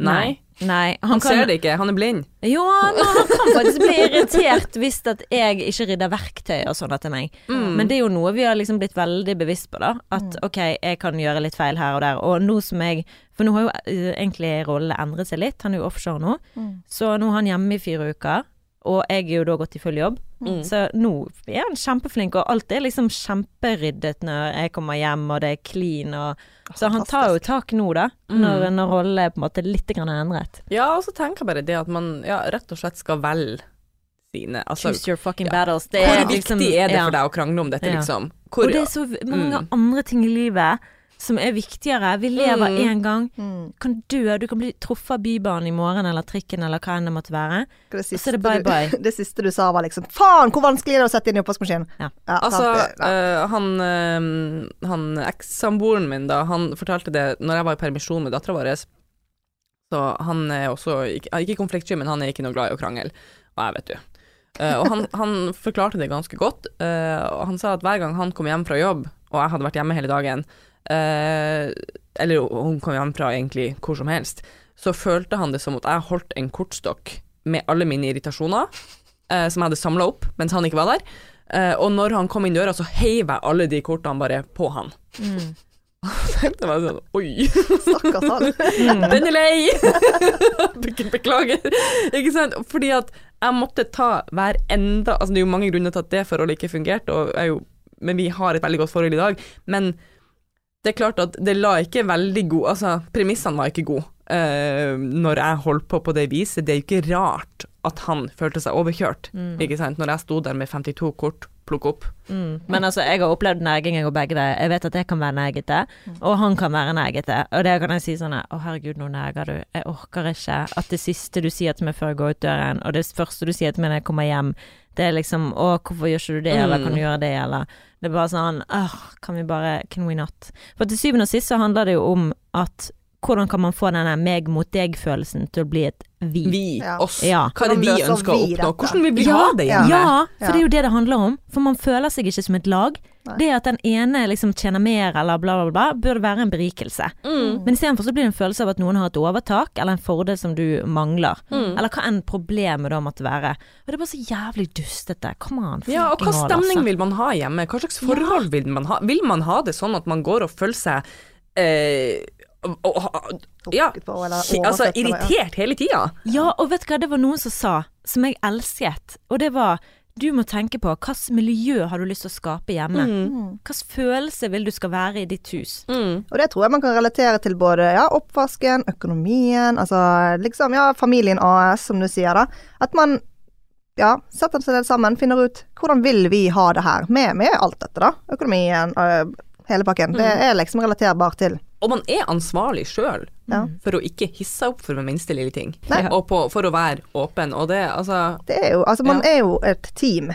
Nei. Nei. Han, ser det ikke, han er blind. Jo, han, han kan faktisk bli irritert hvis at jeg ikke rydder verktøy og sånn etter meg. Mm. Men det er jo noe vi har liksom blitt veldig bevisst på, da. At ok, jeg kan gjøre litt feil her og der. Og nå som jeg For nå har jo eh, egentlig rollene endret seg litt. Han er jo offshore nå. Så nå er han hjemme i fire uker. Og jeg er jo da gått i full jobb. Mm. Så nå er han kjempeflink, og alt er liksom kjemperyddet når jeg kommer hjem, og det er clean og Så han tar jo tak nå, da. Mm. Når, når rollen er på en måte litt grann endret. Ja, og så tenker jeg bare det at man ja, rett og slett skal velge sine altså, Choose your fucking ja. battles. Det Hvor er viktig liksom, er det for deg å krangle om dette, Ja. liksom? Hvor, Og det er så mange Mm. andre ting i livet som er viktigere. Vi lever Mm. én gang. Mm. Kan dø. Du kan bli truffet av bybanen i morgen eller trikken eller hva enn det måtte være. Det så er det bye bye. Du, (laughs) det siste du sa var liksom Faen, hvor vanskelig er det å sette inn i oppvaskmaskinen? Ja. Altså, sant, ja. uh, han, uh, han ekssamboeren min, da, han fortalte det når jeg var i permisjon med dattera vår. Så han er også ikke, ikke konfliktsky, men han er ikke noe glad i å krangle. Og jeg, vet du. Uh, og han, (laughs) han forklarte det ganske godt. eh, og han sa at hver gang han kom hjem fra jobb, og jeg hadde vært hjemme hele dagen, eh, eller hun kom hjem fra egentlig hvor som helst, så følte han det som at jeg holdt en kortstokk med alle mine irritasjoner, eh, som jeg hadde samla opp mens han ikke var der. Eh, og når han kom inn døra, så heiv jeg alle de kortene bare på han. Mm. (laughs) Så tenkte jeg sånn Oi, Stakkars han. (laughs) den er lei! (laughs) Be- Beklager. Ikke sant? Fordi at jeg måtte ta hver enda Altså det er jo mange grunner til at det forholdet ikke fungerte, og er jo, men vi har et veldig godt forhold i dag. Men det er klart at det la ikke veldig god Altså, premissene var ikke gode Uh, når jeg holdt på på det viset. Det er jo ikke rart at han følte seg overkjørt, Mm. ikke sant, når jeg sto der med 52 kort, plukk opp. Mm. Men altså, jeg har opplevd nerging, jeg og begge det. Jeg vet at jeg kan være negete, og han kan være negete. Og det kan jeg si sånn Å, herregud, nå neger du. Jeg orker ikke at det siste du sier til meg før jeg går ut døren, og det første du sier til meg når jeg kommer hjem, det er liksom Å, hvorfor gjør ikke du det, eller kan du gjøre det, eller Det er bare sånn Åh, kan vi bare Can we not? For til syvende og sist så handler det jo om at hvordan kan man få denne meg mot deg-følelsen til å bli et vi? Vi, Ja. oss, Ja. hva er det vi ønsker å oppnå? dette? Hvordan vil vi Ja, ha det hjemme? Ja, for det er jo det det handler om. For man føler seg ikke som et lag. Nei. Det at den ene liksom tjener mer eller bla, bla, bla, burde være en berikelse. Mm. Men istedenfor så blir det en følelse av at noen har et overtak, eller en fordel som du mangler. Mm. Eller hva enn problemet da måtte være. Og det er bare så jævlig dustete. Come on. Ja, og hva stemning altså. vil man ha hjemme? Hva slags forhold vil man ha? Vil man ha det sånn at man går og føler seg eh, ja, på, altså irritert hele tida? Ja, og vet du hva, det var noen som sa, som jeg elsket, og det var du må tenke på hvilket miljø har du lyst til å skape hjemme. Mm. Hvilken følelse vil du skal være i ditt hus? Mm. Og det tror jeg man kan relatere til både ja, oppvasken, økonomien, altså liksom ja, familien AS, som du sier da. At man ja, setter seg ned sammen, finner ut hvordan vil vi ha det her, med, med alt dette da. Økonomien, øh, hele pakken. Det Mm. er liksom relaterbart til. Og man er ansvarlig sjøl Ja. for å ikke hisse opp for den minste lille ting. Nei. Og på, for å være åpen. Og det, altså Det er jo, altså man Ja. er jo et team,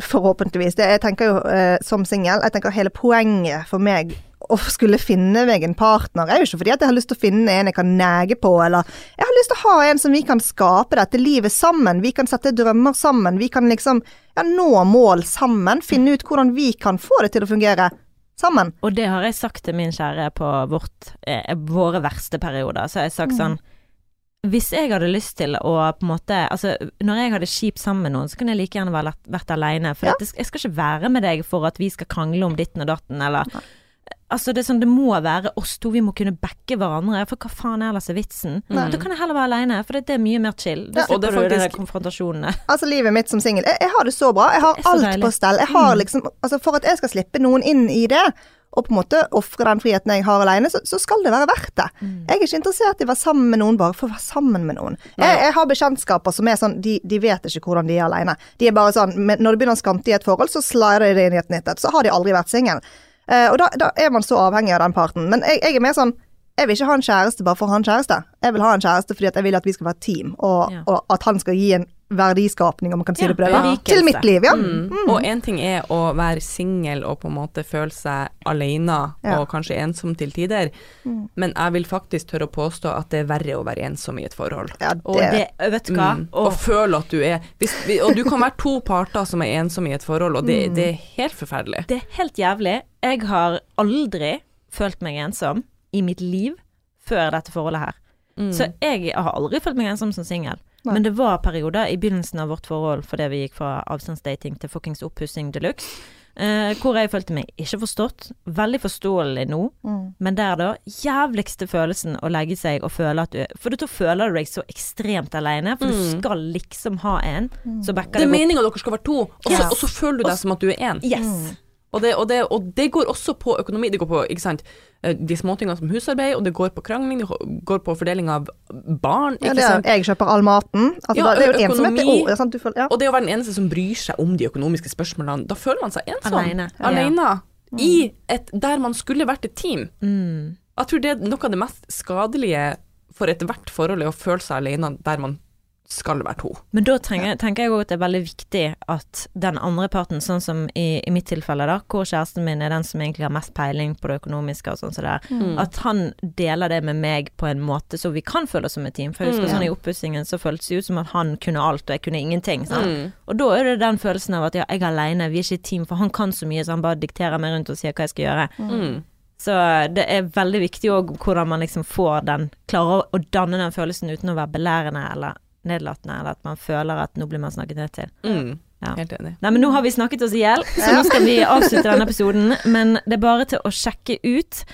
forhåpentligvis. Det, jeg tenker jo eh, som singel, jeg tenker hele poenget for meg å skulle finne meg en partner, er jo ikke fordi at jeg har lyst til å finne en jeg kan nege på, eller jeg har lyst til å ha en som vi kan skape dette livet sammen. Vi kan sette drømmer sammen. Vi kan liksom ja, nå mål sammen. Finne ut hvordan vi kan få det til å fungere sammen. Og det har jeg sagt til min kjære på vårt, eh, våre verste perioder. Så har jeg sagt sånn Hvis jeg hadde lyst til å på en måte Altså, når jeg hadde kjipt sammen med noen, så kunne jeg like gjerne vært, vært aleine. For Ja. jeg skal ikke være med deg for at vi skal krangle om ditten og datten, eller Altså, det er sånn, det må være oss to, vi må kunne backe hverandre, for hva faen er ellers er vitsen? Nei. Da kan jeg heller være aleine, for det, det er mye mer chill. Da Ja. Og det slipper er du faktisk- der konfrontasjonene. (laughs) Altså livet mitt som singel. Jeg, jeg har det så bra. Jeg har alt deilig. Mm. på stell. Jeg har liksom Altså for at jeg skal slippe noen inn i det, og på en måte ofre den friheten jeg har alene, så, så skal det være verdt det. Mm. Jeg er ikke interessert i å være sammen med noen bare for å være sammen med noen. Jeg, jeg har bekjentskaper som er sånn, de, de vet ikke hvordan de er alene. De er bare sånn, når det begynner å skante i et forhold, så slider de inn i et nytt et. Så har de aldri vært singel. Eh, og da, da er man så avhengig av den parten. Men jeg, jeg er mer sånn jeg vil ikke ha en kjæreste bare for å ha en kjæreste. Jeg vil ha en kjæreste fordi jeg vil at vi skal være et team, og, Ja. og at han skal gi en verdiskapning, om man kan si Ja, det på det. da. Til mitt liv, ja. Mm. Og én ting er å være singel og på en måte føle seg alene Ja. og kanskje ensom til tider, Mm. men jeg vil faktisk tørre å påstå at det er verre å være ensom i et forhold. ja Og det, vet du hva? Mm. Og Og føle at du er hvis, Og du kan være to parter som er ensomme i et forhold, og det, Mm. det er helt forferdelig. det er helt jævlig. Jeg har aldri følt meg ensom i mitt liv før dette forholdet her. Mm. Så jeg har aldri følt meg ensom som singel. Nei. Men det var perioder i begynnelsen av vårt forhold fordi vi gikk fra avstandsdating til fuckings oppussing de luxe, eh, hvor jeg følte meg ikke forstått. Veldig forståelig nå, Mm. men der da Jævligste følelsen å legge seg og føle at du For da føler du deg så ekstremt aleine, for du Mm. skal liksom ha en som backer Det er meninga dere skal være to, og så, Ja. og så føler du deg som at du er én. Yes. Og det, og, det, og det går også på økonomi. Det går på ikke sant, eh, de småtingene som husarbeid, og det går på krangling, det går på fordeling av barn. Ja, Ikke det er, sant? jeg kjøper all maten. Altså, Ja, det er jo ensomhet. Det økonomi. ord, sant? Føler, ja. Og det å være den eneste som bryr seg om de økonomiske spørsmålene, da føler man seg ensom. Alene. Ja. Alene. I et, der man skulle vært et team. Mm. Jeg tror det er noe av det mest skadelige for ethvert forhold, er å føle seg alene der man skal det være to. Men da trenger, tenker jeg òg at det er veldig viktig at den andre parten, sånn som i, i mitt tilfelle, da, hvor kjæresten min er den som egentlig har mest peiling på det økonomiske og sånn som det er, Mm. at han deler det med meg på en måte så vi kan føle oss som et team. For jeg husker Mm. sånn i oppussingen så føltes det ut som at han kunne alt og jeg kunne ingenting. Mm. Og da er det den følelsen av at ja, jeg er aleine, vi er ikke et team, for han kan så mye så han bare dikterer meg rundt og sier hva jeg skal gjøre. Mm. Så det er veldig viktig òg hvordan man liksom får den Klarer å danne den følelsen uten å være belærende eller nedlatende, eller at man føler at nå blir man snakket ned til. Mm. Ja. Helt enig. Nei, men nå har vi snakket oss i hjel, så nå skal vi avslutte denne episoden. Men det er bare til å sjekke ut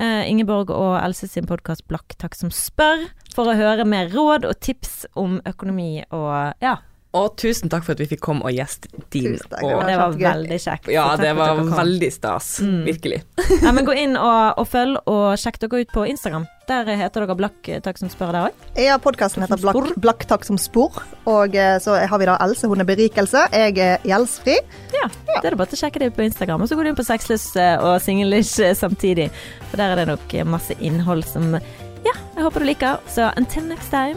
uh, Ingeborg og Else sin podkast Blakk takk som spør, for å høre mer råd og tips om økonomi og ja. Og tusen takk for at vi fikk komme og gjeste din. Tusen takk, Og, det var veldig kjekt. ja, det var veldig stas. Mm. Virkelig. (laughs) Ja, men gå inn og, og følg, og sjekk dere ut på Instagram. Der heter dere Blakk takk som spør der òg. Ja, podkasten heter Blakk, Blakk takk som spor. Og eh, så har vi da Else, hun er berikelse. Jeg er gjeldsfri. Ja, det er det bare til å sjekke det på Instagram. Og så går du inn på Sexless eh, og Singlish eh, samtidig. For der er det nok eh, masse innhold som Ja, jeg håper du liker. Så until next time,